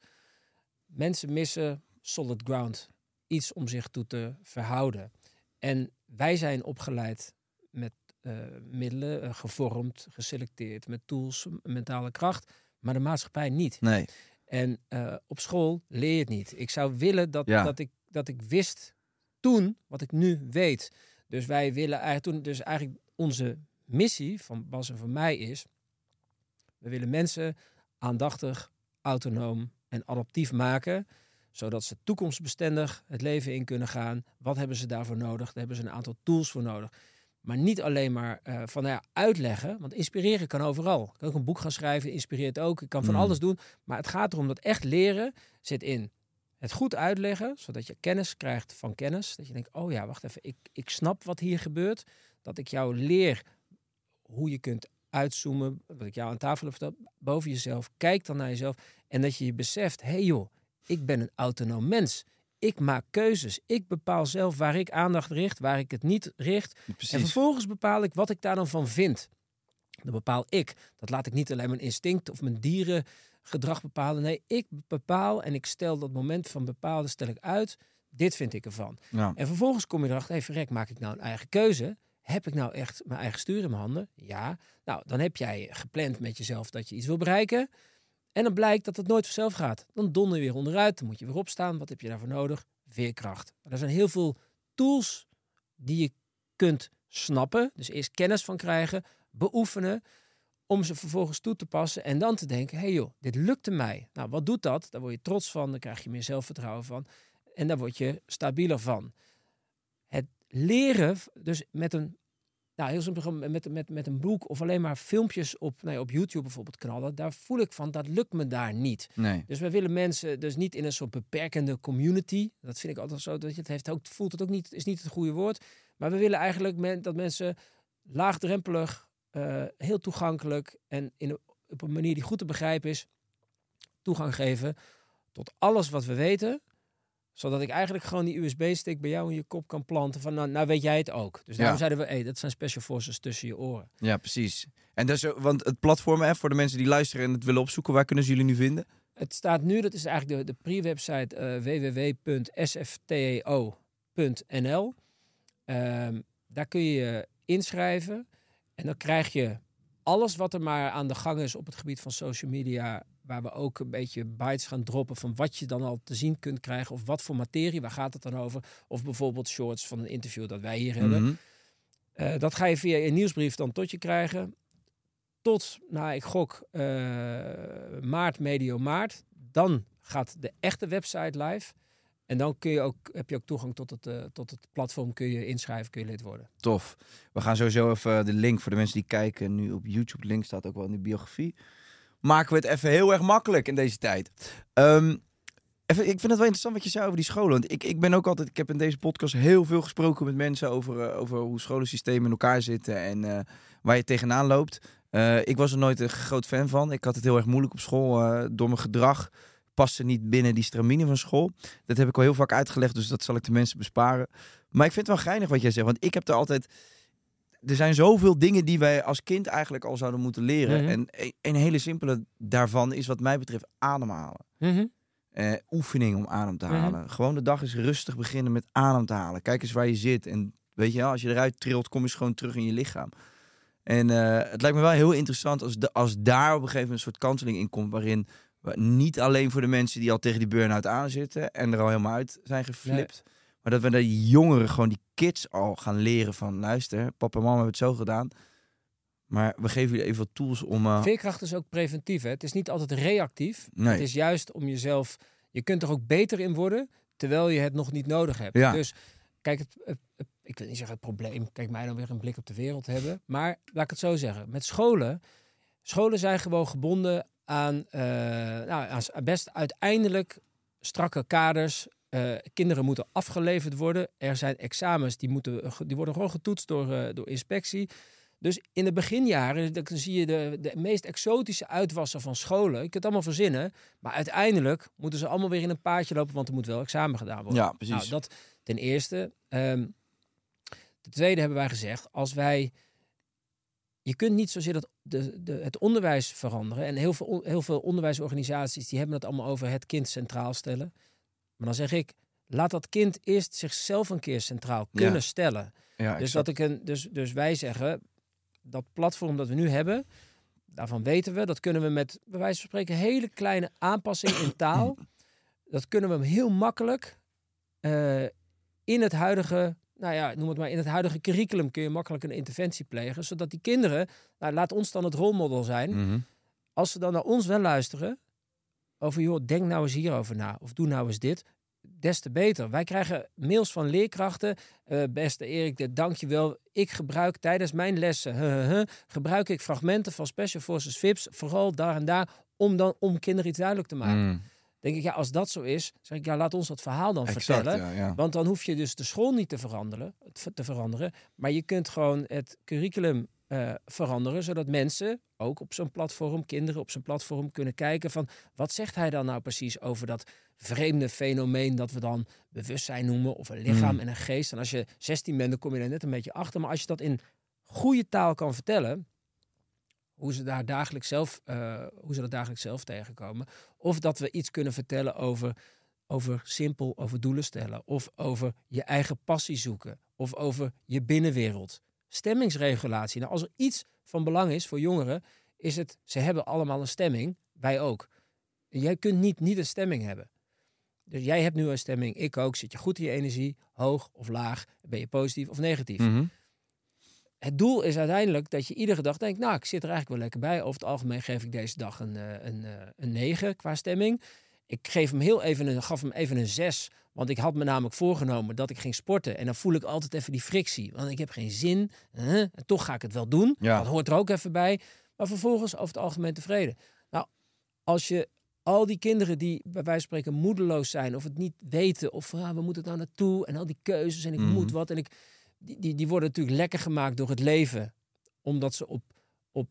Speaker 1: Mensen missen solid ground. Iets om zich toe te verhouden. En wij zijn opgeleid met eh, middelen, eh, gevormd, geselecteerd, met tools, mentale kracht. Maar de maatschappij niet.
Speaker 2: Nee.
Speaker 1: En eh, op school leer je het niet. Ik zou willen dat,
Speaker 2: Ja.
Speaker 1: dat, ik, dat ik wist toen wat ik nu weet. Dus wij willen eigenlijk toen, dus eigenlijk onze missie van Bas en van mij is, we willen mensen aandachtig, autonoom en adaptief maken, zodat ze toekomstbestendig het leven in kunnen gaan. Wat hebben ze daarvoor nodig? Daar hebben ze een aantal tools voor nodig. Maar niet alleen maar eh, van nou ja, uitleggen, want inspireren kan overal. Ik kan ook een boek gaan schrijven, inspireert ook. Ik kan van
Speaker 2: Mm.
Speaker 1: alles doen. Maar het gaat erom dat echt leren zit in het goed uitleggen, zodat je kennis krijgt van kennis. Dat je denkt, oh ja, wacht even, ik, ik snap wat hier gebeurt. Dat ik jou leer hoe je kunt uitzoomen, wat ik jou aan tafel heb verteld, boven jezelf. Kijk dan naar jezelf en dat je je beseft, hé hey joh, ik ben een autonoom mens. Ik maak keuzes. Ik bepaal zelf waar ik aandacht richt, waar ik het niet richt. En vervolgens bepaal ik wat ik daar dan van vind. Dat bepaal ik. Dat laat ik niet alleen mijn instinct of mijn dierengedrag bepalen. Nee, ik bepaal en ik stel dat moment van bepalen stel ik uit. Dit vind ik ervan.
Speaker 2: Ja.
Speaker 1: En vervolgens kom je erachter, hey, verrek, maak ik nou een eigen keuze? Heb ik nou echt mijn eigen stuur in mijn handen? Ja. Nou, dan heb jij gepland met jezelf dat je iets wil bereiken. En dan blijkt dat het nooit vanzelf gaat. Dan donder je weer onderuit, dan moet je weer opstaan. Wat heb je daarvoor nodig? Veerkracht. Er zijn heel veel tools die je kunt snappen. Dus eerst kennis van krijgen, beoefenen. Om ze vervolgens toe te passen en dan te denken: hé hey joh, dit lukte mij. Nou, wat doet dat? Daar word je trots van, dan krijg je meer zelfvertrouwen van. En daar word je stabieler van. Het leren, dus met een, nou heel simpel, met, met, met een boek of alleen maar filmpjes op, nou ja, op YouTube bijvoorbeeld knallen, daar voel ik van, dat lukt me daar niet.
Speaker 2: Nee.
Speaker 1: Dus we willen mensen dus niet in een soort beperkende community. Dat vind ik altijd zo. Dat je het heeft ook, voelt het ook niet, is niet het goede woord. Maar we willen eigenlijk men, dat mensen laagdrempelig, eh, heel toegankelijk en in, een- op een manier die goed te begrijpen is, toegang geven tot alles wat we weten. Zodat ik eigenlijk gewoon die USB-stick bij jou in je kop kan planten. Van nou, nou weet jij het ook. Dus daarom
Speaker 2: Ja.
Speaker 1: zeiden we, hey, dat zijn special forces tussen je oren.
Speaker 2: Ja, precies. En ook- want het platform, hè, voor de mensen die luisteren en het willen opzoeken, waar kunnen ze jullie nu vinden?
Speaker 1: Het staat nu, dat is eigenlijk de, de pre-website eh, www.sfteo.nl. Ehm, daar kun je je inschrijven en dan krijg je alles wat er maar aan de gang is op het gebied van social media, waar we ook een beetje bytes gaan droppen van wat je dan al te zien kunt krijgen of wat voor materie, waar gaat het dan over? Of bijvoorbeeld shorts van een interview dat wij hier hebben.
Speaker 2: Mhm.
Speaker 1: Eh, dat ga je via je nieuwsbrief dan tot je krijgen. Tot, nou, ik gok eh, maart, medio maart. Dan gaat de echte website live. En dan kun je ook, heb je ook toegang tot het, eh, tot het platform. Kun je inschrijven, kun je lid worden.
Speaker 2: Tof. We gaan sowieso even de link voor de mensen die kijken nu op YouTube. Link staat ook wel in de biografie. Maken we het even heel erg makkelijk in deze tijd. Ehm, even, ik vind het wel interessant wat je zei over die scholen. Want ik, ik ben ook altijd, ik heb in deze podcast heel veel gesproken met mensen over, eh, over hoe scholensystemen in elkaar zitten en eh, waar je tegenaan loopt. Eh, ik was er nooit een groot fan van. Ik had het heel erg moeilijk op school door mijn gedrag. Paste niet binnen die stramine van school. Dat heb ik al heel vaak uitgelegd, dus dat zal ik de mensen besparen. Maar ik vind het wel geinig wat jij zegt, want ik heb er altijd er zijn zoveel dingen die wij als kind eigenlijk al zouden moeten leren.
Speaker 1: Mhm.
Speaker 2: En een, een hele simpele daarvan is wat mij betreft ademhalen. Eh, oefening om adem te
Speaker 1: Mhm.
Speaker 2: halen. Gewoon de dag eens rustig beginnen met adem te halen. Kijk eens waar je zit. En weet je als je eruit trilt, kom je gewoon terug in je lichaam. En eh, het lijkt me wel heel interessant als, de, als daar op een gegeven moment een soort kanteling in komt. Waarin we niet alleen voor de mensen die al tegen die burn-out aan zitten en er al helemaal uit zijn geflipt. Maar dat we de jongeren, gewoon die kids al gaan leren van luister, papa en mama hebben het zo gedaan. Maar we geven jullie even wat tools om. eh,
Speaker 1: Veerkracht is ook preventief. Hè? Het is niet altijd reactief.
Speaker 2: Nee.
Speaker 1: Het is juist om jezelf... Je kunt er ook beter in worden, terwijl je het nog niet nodig hebt.
Speaker 2: Ja.
Speaker 1: Dus kijk, het, het- het- ik wil niet zeggen het probleem. Kijk, mij dan weer een blik op de wereld hebben. Maar laat ik het zo zeggen. Met scholen... Scholen zijn gewoon gebonden aan, eh, nou, aan best uiteindelijk strakke kaders. Eh, kinderen moeten afgeleverd worden. Er zijn examens die, moeten, die worden gewoon getoetst door, eh, door inspectie. Dus in de beginjaren dan zie je de, de meest exotische uitwassen van scholen. Je kunt het allemaal verzinnen. Maar uiteindelijk moeten ze allemaal weer in een paardje lopen, want er moet wel examen gedaan worden.
Speaker 2: Ja, precies.
Speaker 1: Nou, dat ten eerste. Ehm ten tweede hebben wij gezegd, als wij... Je kunt niet zozeer dat de, de, het onderwijs veranderen. En heel veel, heel veel onderwijsorganisaties die hebben het allemaal over het kind centraal stellen. Maar dan zeg ik, laat dat kind eerst zichzelf een keer centraal
Speaker 2: Ja.
Speaker 1: kunnen stellen.
Speaker 2: ja,
Speaker 1: Dus,
Speaker 2: exact.
Speaker 1: dat ik een, dus, dus wij zeggen, dat platform dat we nu hebben, daarvan weten we, dat kunnen we met, bij wijze van spreken, hele kleine aanpassingen in taal. Dat kunnen we hem heel makkelijk eh, in het huidige, nou ja, noem het maar, in het huidige curriculum kun je makkelijk een interventie plegen, zodat die kinderen, nou, laat ons dan het rolmodel zijn,
Speaker 2: Mhm.
Speaker 1: als ze dan naar ons wel luisteren, over joh, denk nou eens hierover na, of doe nou eens dit, des te beter. Wij krijgen mails van leerkrachten. eh, beste Erik, dit dank je wel. Ik gebruik tijdens mijn lessen, huh, huh, huh, gebruik ik fragmenten van Special Forces VIPs, vooral daar en daar, om, dan, om kinderen iets duidelijk te maken.
Speaker 2: Mm,
Speaker 1: Denk ik, ja, als dat zo is, zeg ik, ja, laat ons dat verhaal dan
Speaker 2: exact,
Speaker 1: vertellen.
Speaker 2: ja, ja.
Speaker 1: Want dan hoef je dus de school niet te veranderen, te veranderen maar je kunt gewoon het curriculum eh, veranderen, zodat mensen ook op zo'n platform, kinderen op zo'n platform kunnen kijken van wat zegt hij dan nou precies over dat vreemde fenomeen dat we dan bewustzijn noemen of een lichaam
Speaker 2: Mm.
Speaker 1: en een geest. En als je 16 bent, dan kom je er net een beetje achter. Maar als je dat in goede taal kan vertellen, hoe ze daar dagelijks zelf, eh, hoe ze dat dagelijks zelf tegenkomen, of dat we iets kunnen vertellen over over simpel over doelen stellen. Of over je eigen passie zoeken. Of over je binnenwereld. Stemmingsregulatie. Nou, als er iets van belang is voor jongeren, is het, ze hebben allemaal een stemming. Wij ook. Jij kunt niet, niet een stemming hebben. Dus jij hebt nu een stemming, ik ook. Zit je goed in je energie, hoog of laag? Ben je positief of negatief?
Speaker 2: Mhm.
Speaker 1: Het doel is uiteindelijk dat je iedere dag denkt, nou, ik zit er eigenlijk wel lekker bij. Over het algemeen geef ik deze dag een, eh, een, eh, een 9 qua stemming. Ik geef hem heel even een, gaf hem even een 6. Want ik had me namelijk voorgenomen dat ik ging sporten. En dan voel ik altijd even die frictie. Want ik heb geen zin. en toch ga ik het wel doen.
Speaker 2: Ja.
Speaker 1: Dat hoort er ook even bij. Maar vervolgens over het algemeen tevreden. Nou, als je al die kinderen die bij wijze van spreken moedeloos zijn. Of het niet weten. Of ah, we moeten het nou naartoe. En al die keuzes. En ik
Speaker 2: Mhm.
Speaker 1: moet wat. En ik, die, die, die worden natuurlijk lekker gemaakt door het leven. Omdat ze op, op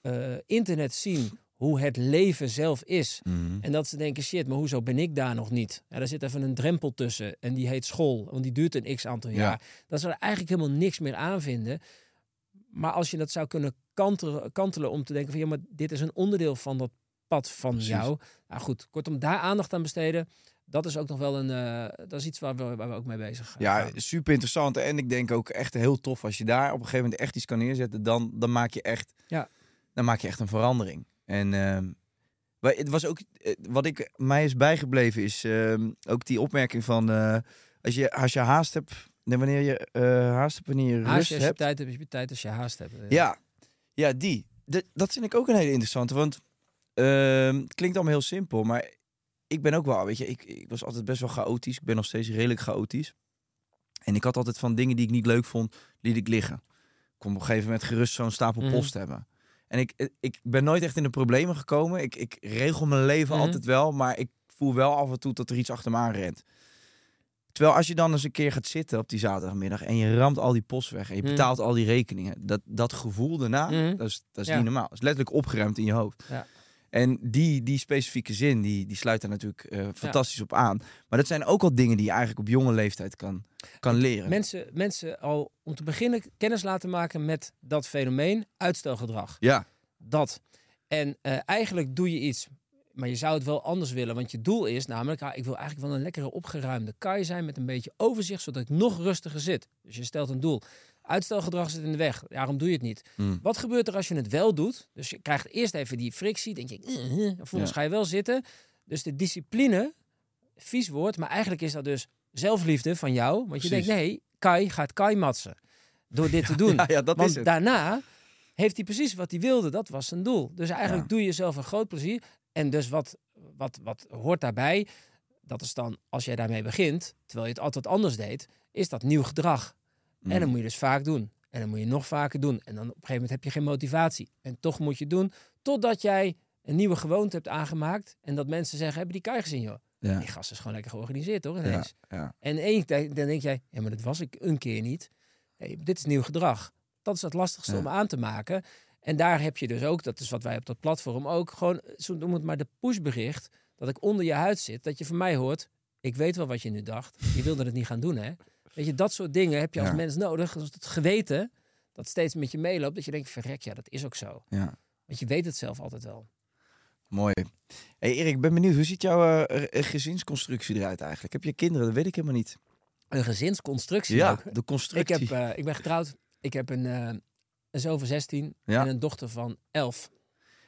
Speaker 1: eh, internet zien hoe het leven zelf is.
Speaker 2: Mhm.
Speaker 1: En dat ze denken, shit, maar hoezo ben ik daar nog niet? Ja, daar zit even een drempel tussen. En die heet school. Want die duurt een x aantal
Speaker 2: Ja.
Speaker 1: jaar. Dat ze er eigenlijk helemaal niks meer aan vinden. Maar als je dat zou kunnen kantelen, kantelen om te denken van... ja, maar dit is een onderdeel van dat pad van
Speaker 2: Precies.
Speaker 1: jou. Nou goed, kortom, daar aandacht aan besteden... dat is ook nog wel een... eh, dat is iets waar we, waar we ook mee bezig
Speaker 2: Ja,
Speaker 1: gaan.
Speaker 2: super interessant. En ik denk ook echt heel tof als je daar op een gegeven moment echt iets kan neerzetten. Dan, dan maak je echt,
Speaker 1: Ja.
Speaker 2: dan maak je echt een verandering. En ehm, het was ook eh, wat ik mij is bijgebleven is ehm, ook die opmerking van eh, als je als je haast hebt, nee, wanneer je eh, haast hebt, wanneer je
Speaker 1: Haast
Speaker 2: rust
Speaker 1: je als je
Speaker 2: hebt.
Speaker 1: tijd heb je tijd als je haast hebt.
Speaker 2: Ja, ja, die. De- dat vind ik ook een hele interessante. Want ehm, het klinkt allemaal heel simpel, maar ik ben ook wel, weet je, ik, ik was altijd best wel chaotisch. Ik ben nog steeds redelijk chaotisch. En ik had altijd van dingen die ik niet leuk vond, liet ik liggen. Ik kon op een gegeven moment gerust zo'n stapel
Speaker 1: Mhm.
Speaker 2: post hebben. En ik, ik ben nooit echt in de problemen gekomen. Ik, ik regel mijn leven
Speaker 1: Mhm.
Speaker 2: altijd wel, maar ik voel wel af en toe dat er iets achter me aan rent. Terwijl als je dan eens een keer gaat zitten op die zaterdagmiddag en je ramt al die post weg en je
Speaker 1: Mhm.
Speaker 2: betaalt al die rekeningen, dat, dat gevoel daarna,
Speaker 1: Mhm.
Speaker 2: dat is, dat is
Speaker 1: Ja.
Speaker 2: niet normaal. Dat is letterlijk opgeruimd in je hoofd.
Speaker 1: Ja.
Speaker 2: En die, die specifieke zin, die, die sluit daar natuurlijk eh, fantastisch op aan. Maar dat zijn ook al dingen die je eigenlijk op jonge leeftijd kan, kan leren.
Speaker 1: Mensen, mensen al om te beginnen kennis laten maken met dat fenomeen uitstelgedrag.
Speaker 2: Ja,
Speaker 1: Dat. En eh, eigenlijk doe je iets. Maar je zou het wel anders willen. Want je doel is namelijk, ah, ik wil eigenlijk wel een lekkere opgeruimde kaai zijn met een beetje overzicht, zodat ik nog rustiger zit. Dus je stelt een doel. Uitstelgedrag zit in de weg. Daarom doe je het niet.
Speaker 2: Mm.
Speaker 1: Wat gebeurt er als je het wel doet? Dus je krijgt eerst even die frictie. Denk je, eh, eh, vervolgens
Speaker 2: Ja.
Speaker 1: ga je wel zitten. Dus de discipline, vies woord, maar eigenlijk is dat dus zelfliefde van jou. Want je denkt, nee, Kai gaat Kai matsen. Door dit te doen.
Speaker 2: Ja, ja, dat
Speaker 1: Want
Speaker 2: is het.
Speaker 1: daarna heeft hij precies wat hij wilde. Dat was zijn doel. Dus eigenlijk doe je jezelf een groot plezier. En dus wat, wat, wat hoort daarbij? Dat is dan, als jij daarmee begint, terwijl je het altijd anders deed, is dat nieuw gedrag. En dan
Speaker 2: Mm.
Speaker 1: moet je dus vaak doen. En dan moet je nog vaker doen. En dan op een gegeven moment heb je geen motivatie. En toch moet je het doen totdat jij een nieuwe gewoonte hebt aangemaakt. En dat mensen zeggen, hebben die Kai gezien joh?
Speaker 2: Ja.
Speaker 1: Die gast is gewoon lekker georganiseerd hoor
Speaker 2: Ja,
Speaker 1: ineens.
Speaker 2: ja.
Speaker 1: En één tijd, dan denk jij, ja maar dat was ik een keer niet. Nee, dit is nieuw gedrag. Dat is het lastigste om aan te maken. En daar heb je dus ook, dat is wat wij op dat platform ook, gewoon, zo noem het maar de pushbericht, dat ik onder je huid zit, dat je van mij hoort, ik weet wel wat je nu dacht, je wilde het niet gaan doen hè. Weet je, dat soort dingen heb je als
Speaker 2: Ja.
Speaker 1: mens nodig, als het geweten, dat steeds met je meeloopt, dat je denkt, verrek, ja dat is ook zo.
Speaker 2: ja.
Speaker 1: Want je weet het zelf altijd wel.
Speaker 2: Mooi. Hey Erik, ik ben benieuwd. Hoe ziet jouw eh, gezinsconstructie eruit eigenlijk? Heb je kinderen? Dat weet ik helemaal niet.
Speaker 1: Een gezinsconstructie
Speaker 2: Ja,
Speaker 1: ook.
Speaker 2: de
Speaker 1: Ik,
Speaker 2: constructie.
Speaker 1: heb, eh, ik ben getrouwd, ik heb een, eh, een zoon van 16
Speaker 2: Ja.
Speaker 1: en een dochter van 11.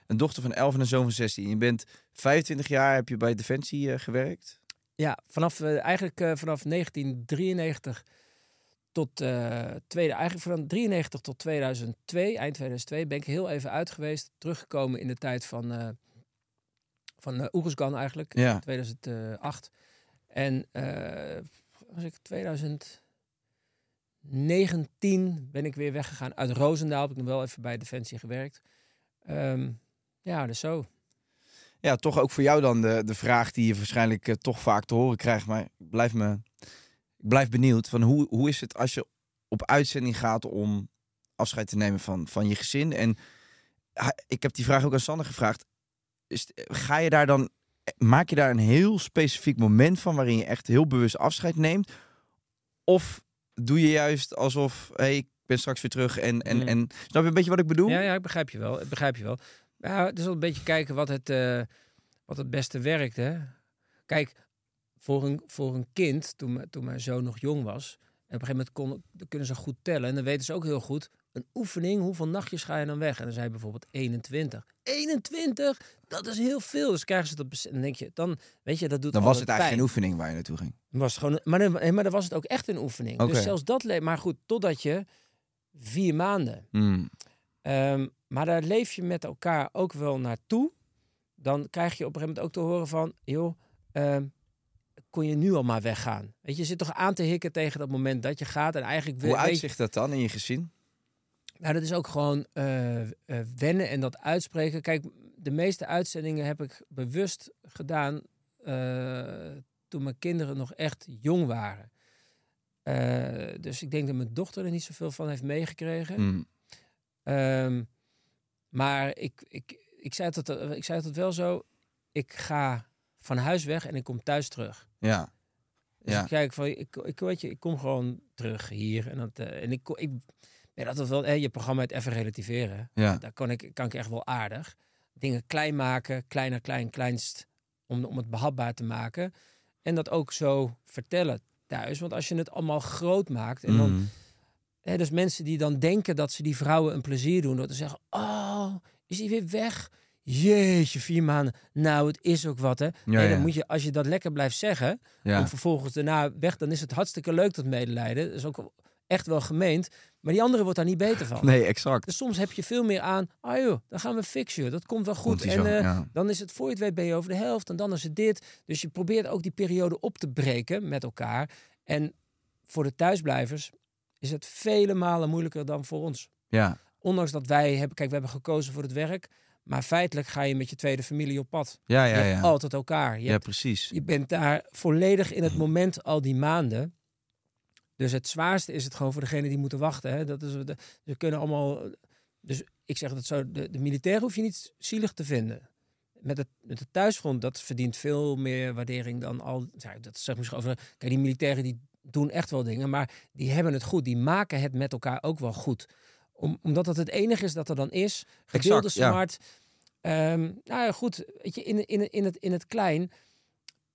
Speaker 2: Een dochter van 11 en een zoon van 16. Je bent 25 jaar, heb je bij Defensie gewerkt.
Speaker 1: Ja, vanaf, eh, eigenlijk eh, vanaf 1993 tot uh, tweede, eigenlijk van 93 tot 2002, eind 2002, ben ik heel even uit geweest. Teruggekomen in de tijd van, uh, van uh, Oeruzgan eigenlijk,
Speaker 2: Ja.
Speaker 1: 2008. En was ik 2019 ben ik weer weggegaan uit Roosendaal. Heb ik nog wel even bij Defensie gewerkt. Um, ja, dus zo.
Speaker 2: Ja, toch ook voor jou dan de, de vraag die je waarschijnlijk uh, toch vaak te horen krijgt. Maar ik blijf, me, ik blijf benieuwd van hoe, hoe is het als je op uitzending gaat om afscheid te nemen van, van je gezin? En ik heb die vraag ook aan Sander gevraagd. Is, ga je daar dan, maak je daar een heel specifiek moment van waarin je echt heel bewust afscheid neemt? Of doe je juist alsof, hey, ik ben straks weer terug en, en,
Speaker 1: Mm.
Speaker 2: en... Snap je een beetje wat ik bedoel?
Speaker 1: Ja, ja, ik begrijp je wel. Ik begrijp je wel. Ja, het is wel een beetje kijken wat het, uh, wat het beste werkt. Hè? Kijk, voor een, voor een kind, toen, toen mijn zoon nog jong was... En op een gegeven moment kon, dan kunnen ze goed tellen. En dan weten ze ook heel goed, een oefening, hoeveel nachtjes ga je dan weg? En dan zei hij bijvoorbeeld 21. 21? Dat is heel veel. Dus krijgen ze dat... Dan denk je, dan, weet je, dat doet
Speaker 2: Dan was het eigenlijk
Speaker 1: pijn.
Speaker 2: oefening waar je naartoe ging.
Speaker 1: Was gewoon, maar, dan, maar dan was het ook echt een oefening. Dus zelfs dat... le- Maar goed, totdat je vier maanden...
Speaker 2: Mm.
Speaker 1: Ehm, maar daar leef je met elkaar ook wel naartoe. Dan krijg je op een gegeven moment ook te horen van... joh, ehm, kon je nu al maar weggaan? Weet je, je zit toch aan te hikken tegen dat moment dat je gaat. En eigenlijk
Speaker 2: Hoe uitzicht dat dan in je gezin?
Speaker 1: nou, dat is ook gewoon eh, eh, wennen en dat uitspreken. Kijk, de meeste uitzendingen heb ik bewust gedaan eh, toen mijn kinderen nog echt jong waren. Dus ik denk dat mijn dochter er niet zoveel van heeft meegekregen.
Speaker 2: Mm.
Speaker 1: Ehm, maar ik, ik, ik, zei het, ik zei het wel zo. Ik ga van huis weg en ik kom thuis terug.
Speaker 2: Ja.
Speaker 1: Dus
Speaker 2: Ja.
Speaker 1: ik kijk van, ik, ik, weet je, ik kom gewoon terug hier. En, dat, eh, en ik, ik ben altijd wel, eh, je programma het even relativeren.
Speaker 2: Ja.
Speaker 1: Daar kan ik, kan ik echt wel aardig. Dingen klein maken, kleiner, klein, kleinst. Om, om het behapbaar te maken. En dat ook zo vertellen thuis. Want als je het allemaal groot maakt. En dan, Dus mensen die dan denken dat ze die vrouwen een plezier doen door te zeggen: Oh, is hij weer weg? Jeetje, vier maanden. Nou, het is ook wat, hè? nee,
Speaker 2: ja.
Speaker 1: dan moet je, als je dat lekker blijft zeggen,
Speaker 2: Ja.
Speaker 1: en vervolgens daarna weg, dan is het hartstikke leuk dat medelijden. Dat is ook echt wel gemeend. Maar die andere wordt daar niet beter van.
Speaker 2: Nee, exact.
Speaker 1: Dus soms heb je veel meer aan, ah joh, dan gaan we fixen. Dat komt wel goed. En
Speaker 2: zo,
Speaker 1: eh,
Speaker 2: ja.
Speaker 1: dan is het voor je het weet ben je over de helft. En dan is het dit. Dus je probeert ook die periode op te breken met elkaar. En voor de thuisblijvers is het vele malen moeilijker dan voor ons.
Speaker 2: Ja.
Speaker 1: Ondanks dat wij hebben, kijk, we hebben gekozen voor het werk. Maar feitelijk ga je met je tweede familie op pad.
Speaker 2: Ja,
Speaker 1: je
Speaker 2: ja,
Speaker 1: hebt
Speaker 2: ja.
Speaker 1: altijd elkaar. Je,
Speaker 2: Ja,
Speaker 1: hebt-
Speaker 2: precies.
Speaker 1: je bent daar volledig in het moment al die maanden. Dus het zwaarste is het gewoon voor degene die moeten wachten. Hè. Dat is, de, ze kunnen allemaal. Dus ik zeg dat zo: de, de militairen hoef je niet zielig te vinden. Met het, met het thuisfront, dat verdient veel meer waardering dan al. Ja, dat zeg misschien over. Kijk, die militairen die doen echt wel dingen, maar die hebben het goed. Die maken het met elkaar ook wel goed. Om, omdat het het enige is dat er dan is. Gedeelde
Speaker 2: Exact, ja.
Speaker 1: smart. Ehm, nou ja, goed, weet je, in, in, in, het, in het klein.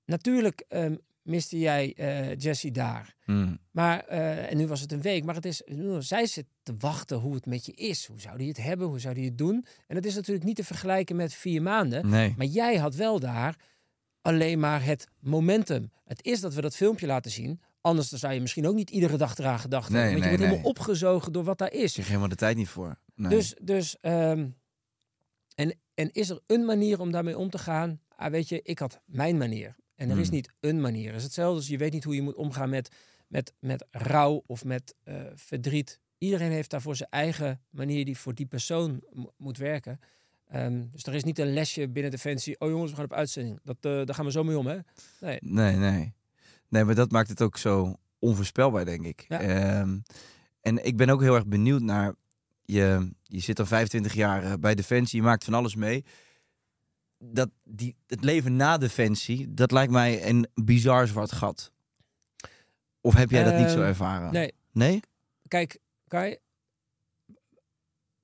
Speaker 1: Natuurlijk ehm, miste jij eh Jessie daar.
Speaker 2: Hmm.
Speaker 1: Maar, eh, en nu was het een week, maar het is, zij zit te wachten hoe het met je is. Hoe zou die het hebben? Hoe zou die het doen? En dat is natuurlijk niet te vergelijken met vier maanden.
Speaker 2: Nee.
Speaker 1: Maar jij had wel daar alleen maar het momentum. Het is dat we dat filmpje laten zien. Anders dan zou je misschien ook niet iedere dag eraan gedacht hebben.
Speaker 2: Nee,
Speaker 1: want je
Speaker 2: nee,
Speaker 1: wordt helemaal opgezogen door wat daar is.
Speaker 2: Ik heb helemaal de tijd niet voor.
Speaker 1: Dus, dus ehm, en, en is er een manier om daarmee om te gaan? Ah, weet je, ik had mijn manier. En er is
Speaker 2: Hmm.
Speaker 1: niet een manier. Het is hetzelfde als je weet niet hoe je moet omgaan met, met, met rouw of met eh, verdriet. Iedereen heeft daarvoor zijn eigen manier die voor die persoon mo- moet werken. Ehm, dus er is niet een lesje binnen Defensie. Oh jongens, we gaan op uitzending. Dat, eh, daar gaan we zo mee om, hè? Nee.
Speaker 2: Nee, nee. Nee, maar dat maakt het ook zo onvoorspelbaar, denk ik.
Speaker 1: Ja.
Speaker 2: Ehm, en ik ben ook heel erg benieuwd naar... Je, je zit al 25 jaar eh, bij Defensie, je maakt van alles mee. Dat, die, het leven na Defensie, dat lijkt mij een bizar zwart gat. Of heb jij dat niet zo
Speaker 1: Ehm,
Speaker 2: ervaren?
Speaker 1: Nee,
Speaker 2: Nee?
Speaker 1: kijk, Kai,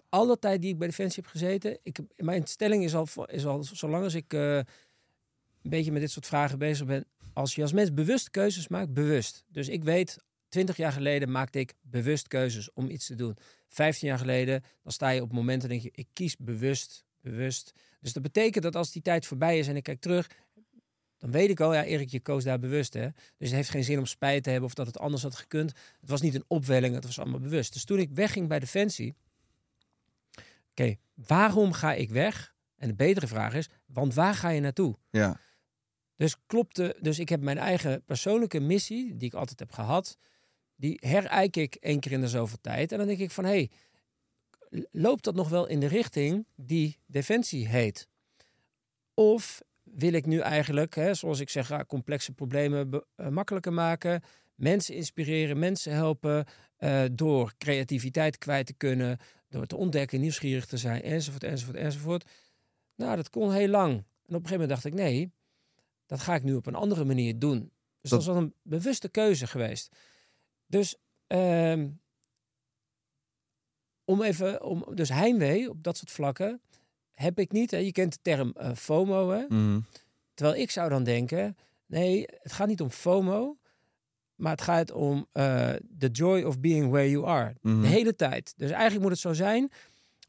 Speaker 1: alle tijd die ik bij Defensie heb gezeten, ik, mijn stelling is al, is al zolang als ik eh, een beetje met dit soort vragen bezig ben, als je als mens bewust keuzes maakt, bewust. Dus ik weet, 20 jaar geleden maakte ik bewust keuzes om iets te doen. 15 jaar geleden, dan sta je op momenten en denk je, ik kies bewust, bewust. Dus dat betekent dat als die tijd voorbij is en ik kijk terug, dan weet ik al, ja, Erik, je koos daar bewust, hè. Dus het heeft geen zin om spijt te hebben of dat het anders had gekund. Het was niet een opwelling, het was allemaal bewust. Dus toen ik wegging bij Defensie, oké, waarom ga ik weg? En de betere vraag is, want waar ga je naartoe?
Speaker 2: Ja.
Speaker 1: Dus klopte, dus ik heb mijn eigen persoonlijke missie, die ik altijd heb gehad, die herijk ik één keer in de zoveel tijd. En dan denk ik van, hé, hey, loopt dat nog wel in de richting die Defensie heet? Of wil ik nu eigenlijk, hè, zoals ik zeg, ah, complexe problemen eh, makkelijker maken, mensen inspireren, mensen helpen, eh, door creativiteit kwijt te kunnen, door te ontdekken, nieuwsgierig te zijn, enzovoort, enzovoort, enzovoort. Nou, dat kon heel lang. En op een gegeven moment dacht ik, nee, dat ga ik nu op een andere manier doen. Dus dat, wel een bewuste keuze geweest. Dus ehm, om even, om, dus heimwee op dat soort vlakken heb ik niet. Hè. Je kent de term eh, FOMO, hè?
Speaker 2: Mhm.
Speaker 1: Terwijl ik zou dan denken, nee, het gaat niet om FOMO, maar het gaat om eh the joy of being where you are.
Speaker 2: Mhm.
Speaker 1: De hele tijd. Dus eigenlijk moet het zo zijn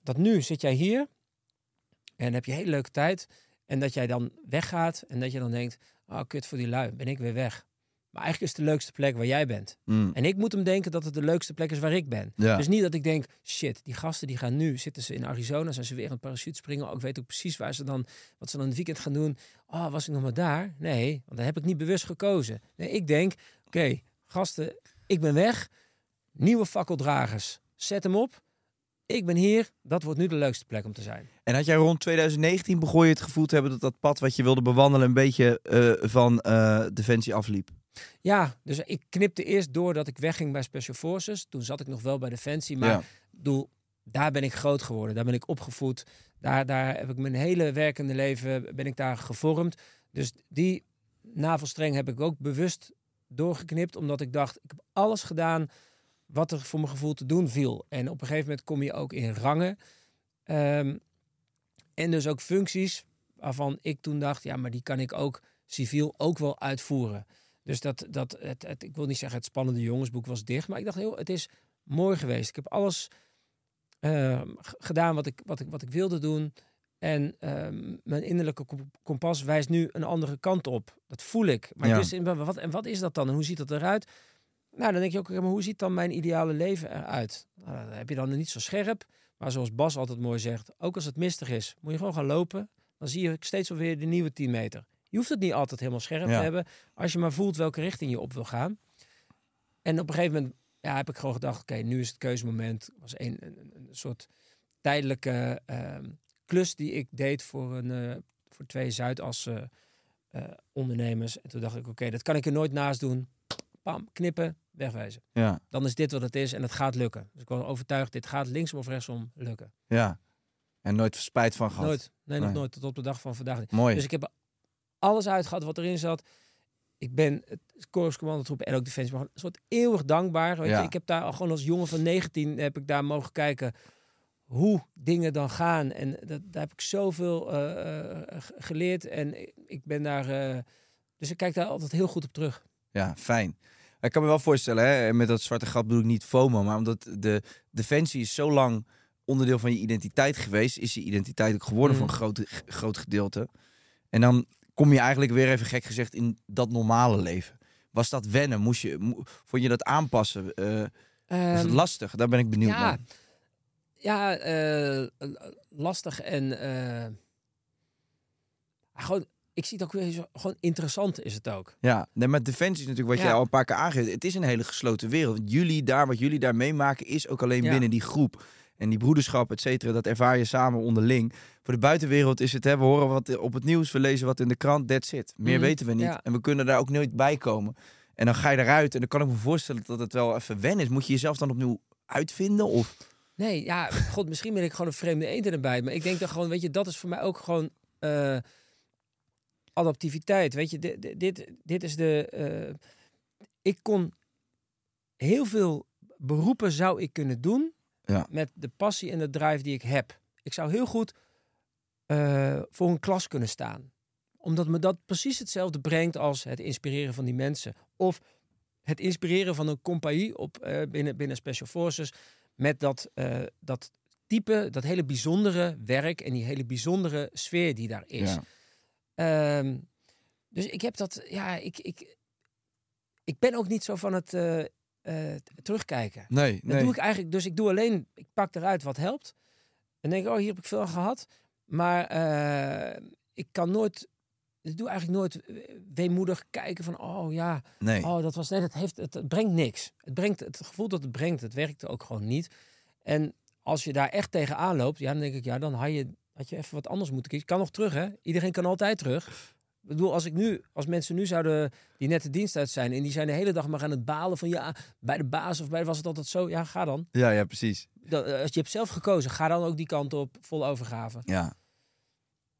Speaker 1: dat nu zit jij hier en heb je een hele leuke tijd. En dat jij dan weggaat en dat je dan denkt, oh kut voor die lui, ben ik weer weg. Maar eigenlijk is het de leukste plek waar jij bent.
Speaker 2: Mhm.
Speaker 1: En ik moet hem denken dat het de leukste plek is waar ik ben.
Speaker 2: Ja.
Speaker 1: Dus niet dat ik denk, shit, die gasten die gaan nu, zitten ze in Arizona, zijn ze weer aan het parachute springen. Oh, ik weet ook precies waar ze dan, wat ze dan het weekend gaan doen. Oh, was ik nog maar daar? Nee, want daar heb ik niet bewust gekozen. Nee, ik denk, oké, gasten, ik ben weg. Nieuwe fakkeldragers, zet hem op. Ik ben hier, dat wordt nu de leukste plek om te zijn.
Speaker 2: En had jij rond 2019 begon je het gevoel te hebben dat dat pad wat je wilde bewandelen een beetje eh, van eh, Defensie afliep?
Speaker 1: Ja, dus ik knipte eerst door dat ik wegging bij Special Forces. Toen zat ik nog wel bij Defensie, maar
Speaker 2: Ja.
Speaker 1: bedoel, daar ben ik groot geworden. Daar ben ik opgevoed. Daar, daar heb ik mijn hele werkende leven ben ik daar gevormd. Dus die navelstreng heb ik ook bewust doorgeknipt, omdat ik dacht, ik heb alles gedaan wat er voor mijn gevoel te doen viel. En op een gegeven moment kom je ook in rangen. Ehm, en dus ook functies waarvan ik toen dacht, ja, maar die kan ik ook civiel ook wel uitvoeren. Dus dat, dat het, het, ik wil niet zeggen het spannende jongensboek was dicht, maar ik dacht, heel, het is mooi geweest. Ik heb alles ehm, gedaan wat ik, wat, ik, wat ik wilde doen. En ehm, mijn innerlijke kom- kompas wijst nu een andere kant op. Dat voel ik. Maar
Speaker 2: Ja.
Speaker 1: in- wat, en wat is dat dan? En hoe ziet dat eruit? Nou, dan denk je ook, maar hoe ziet dan mijn ideale leven eruit? Nou, heb je dan niet zo scherp. Maar zoals Bas altijd mooi zegt, ook als het mistig is, moet je gewoon gaan lopen. Dan zie je steeds wel weer de nieuwe 10 meter. Je hoeft het niet altijd helemaal scherp
Speaker 2: Ja.
Speaker 1: te hebben, als je maar voelt welke richting je op wil gaan. En op een gegeven moment ja, heb ik gewoon gedacht, oké, nu is het keuzemoment. Het was een, een, een- soort tijdelijke ehm, klus die ik deed voor, een, eh, voor twee Zuidas eh, ondernemers. En toen dacht ik, oké, dat kan ik er nooit naast doen. Pam, knippen, wegwijzen.
Speaker 2: Ja,
Speaker 1: Dan is dit wat het is en het gaat lukken. Dus ik was overtuigd, dit gaat linksom of rechtsom lukken.
Speaker 2: ja. En nooit spijt van gehad.
Speaker 1: Nooit, nee, nog
Speaker 2: Nee.
Speaker 1: nooit, tot op de dag van vandaag niet.
Speaker 2: Mooi.
Speaker 1: Dus ik heb alles uitgehad wat erin zat. Ik ben het korpscommandotroep en ook Defensie maar een soort eeuwig dankbaar. Weet
Speaker 2: Ja.
Speaker 1: je? Ik heb daar al gewoon als jongen van 19 heb ik daar mogen kijken hoe dingen dan gaan. En dat, daar heb ik zoveel g- geleerd. En ik ben daar. eh, dus ik kijk daar altijd heel goed op terug.
Speaker 2: Ja, fijn. Ik kan me wel voorstellen, hè, en met dat zwarte gat bedoel ik niet FOMO, maar omdat de defensie is zo lang onderdeel van je identiteit geweest, is je identiteit ook geworden
Speaker 1: Mm.
Speaker 2: voor een groot, groot gedeelte. En dan kom je eigenlijk weer even gek gezegd in dat normale leven. Was dat wennen? Moest je, mo- vond je dat aanpassen? Eh, was het
Speaker 1: Ehm,
Speaker 2: lastig? Daar ben ik benieuwd
Speaker 1: ja,
Speaker 2: naar.
Speaker 1: ja eh, lastig en. eh, gewoon, ik zie het ook weer zo, gewoon interessant is het ook.
Speaker 2: Ja, nee, maar defensie is natuurlijk wat
Speaker 1: Ja.
Speaker 2: jij al een paar keer aangeeft. Het is een hele gesloten wereld. Jullie daar, wat jullie daar meemaken, is ook alleen
Speaker 1: Ja.
Speaker 2: binnen die groep. En die broederschap, et cetera, dat ervaar je samen onderling. Voor de buitenwereld is het, hè, we horen wat op het nieuws, we lezen wat in de krant, that's it. Meer
Speaker 1: Mhm,
Speaker 2: weten we niet.
Speaker 1: ja.
Speaker 2: En we kunnen daar ook nooit bij komen. En dan ga je eruit en dan kan ik me voorstellen dat het wel even wennen is. Moet je jezelf dan opnieuw uitvinden? Of...
Speaker 1: Nee, ja, god, misschien ben ik gewoon een vreemde eend erbij. Maar ik denk dat gewoon, weet je, dat is voor mij ook gewoon eh, adaptiviteit. Weet je, dit, dit- is de. eh, ik kon heel veel beroepen zou ik kunnen doen
Speaker 2: Ja.
Speaker 1: met de passie en de drive die ik heb. Ik zou heel goed eh, voor een klas kunnen staan. Omdat me dat precies hetzelfde brengt als het inspireren van die mensen. Of het inspireren van een compagnie op, eh, binnen, binnen Special Forces. Met dat, dat type, dat hele bijzondere werk en die hele bijzondere sfeer die daar is.
Speaker 2: Ja.
Speaker 1: Ehm, dus ik heb dat, ja, ik, ik, ik ben ook niet zo van het eh, eh, terugkijken.
Speaker 2: Nee,
Speaker 1: Dat
Speaker 2: nee.
Speaker 1: doe ik eigenlijk, dus ik doe alleen, ik pak eruit wat helpt. En denk, oh, hier heb ik veel aan gehad. Maar eh, ik kan nooit, ik doe eigenlijk nooit weemoedig kijken van, oh ja,
Speaker 2: nee.
Speaker 1: oh dat was, nee, dat heeft, het, het brengt niks. Het brengt, het gevoel dat het brengt, het werkt ook gewoon niet. En als je daar echt tegenaan loopt, ja, dan denk ik, ja, dan had je, had je even wat anders moeten kiezen. Kan nog terug, hè? Iedereen kan altijd terug. Ik bedoel, als ik nu, als mensen nu zouden die net de dienst uit zijn en die zijn de hele dag maar aan het balen van ja, bij de baas of bij was het altijd zo, ja, ga dan.
Speaker 2: Ja, ja, precies.
Speaker 1: Dat, eh, als je hebt zelf gekozen, ga dan ook die kant op, vol overgave.
Speaker 2: Ja.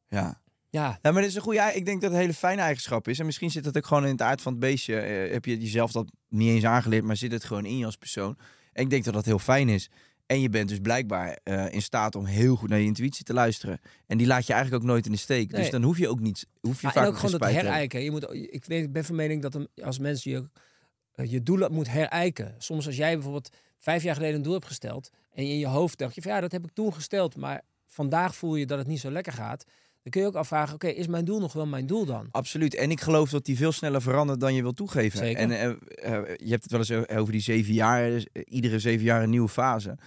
Speaker 2: Ja.
Speaker 1: Ja,
Speaker 2: Ja, maar dit is een goede. Ik denk dat het een hele fijne eigenschap is. En misschien zit het ook gewoon in het aard van het beestje. Eh, heb je jezelf dat niet eens aangeleerd, maar zit het gewoon in je als persoon. En ik denk dat dat heel fijn is. En je bent dus blijkbaar eh, in staat om heel goed naar je intuïtie te luisteren. En die laat je eigenlijk ook nooit in de steek. Dus dan hoef je ook niet. Hoef je
Speaker 1: Ah,
Speaker 2: vaak
Speaker 1: en ook gewoon dat herijken. Je moet, ik weet, ben van mening dat een- als mensen je, eh, je doelen moet herijken. Soms als jij bijvoorbeeld vijf jaar geleden een doel hebt gesteld en in je hoofd dacht je van ja, dat heb ik toen gesteld, maar vandaag voel je dat het niet zo lekker gaat. Dan kun je ook afvragen, oké, is mijn doel nog wel mijn doel dan?
Speaker 2: Absoluut. En ik geloof dat die veel sneller verandert dan je wil toegeven.
Speaker 1: Zeker.
Speaker 2: En eh, eh, je hebt het wel eens over die zeven jaar. eh, iedere zeven jaar een nieuwe fase.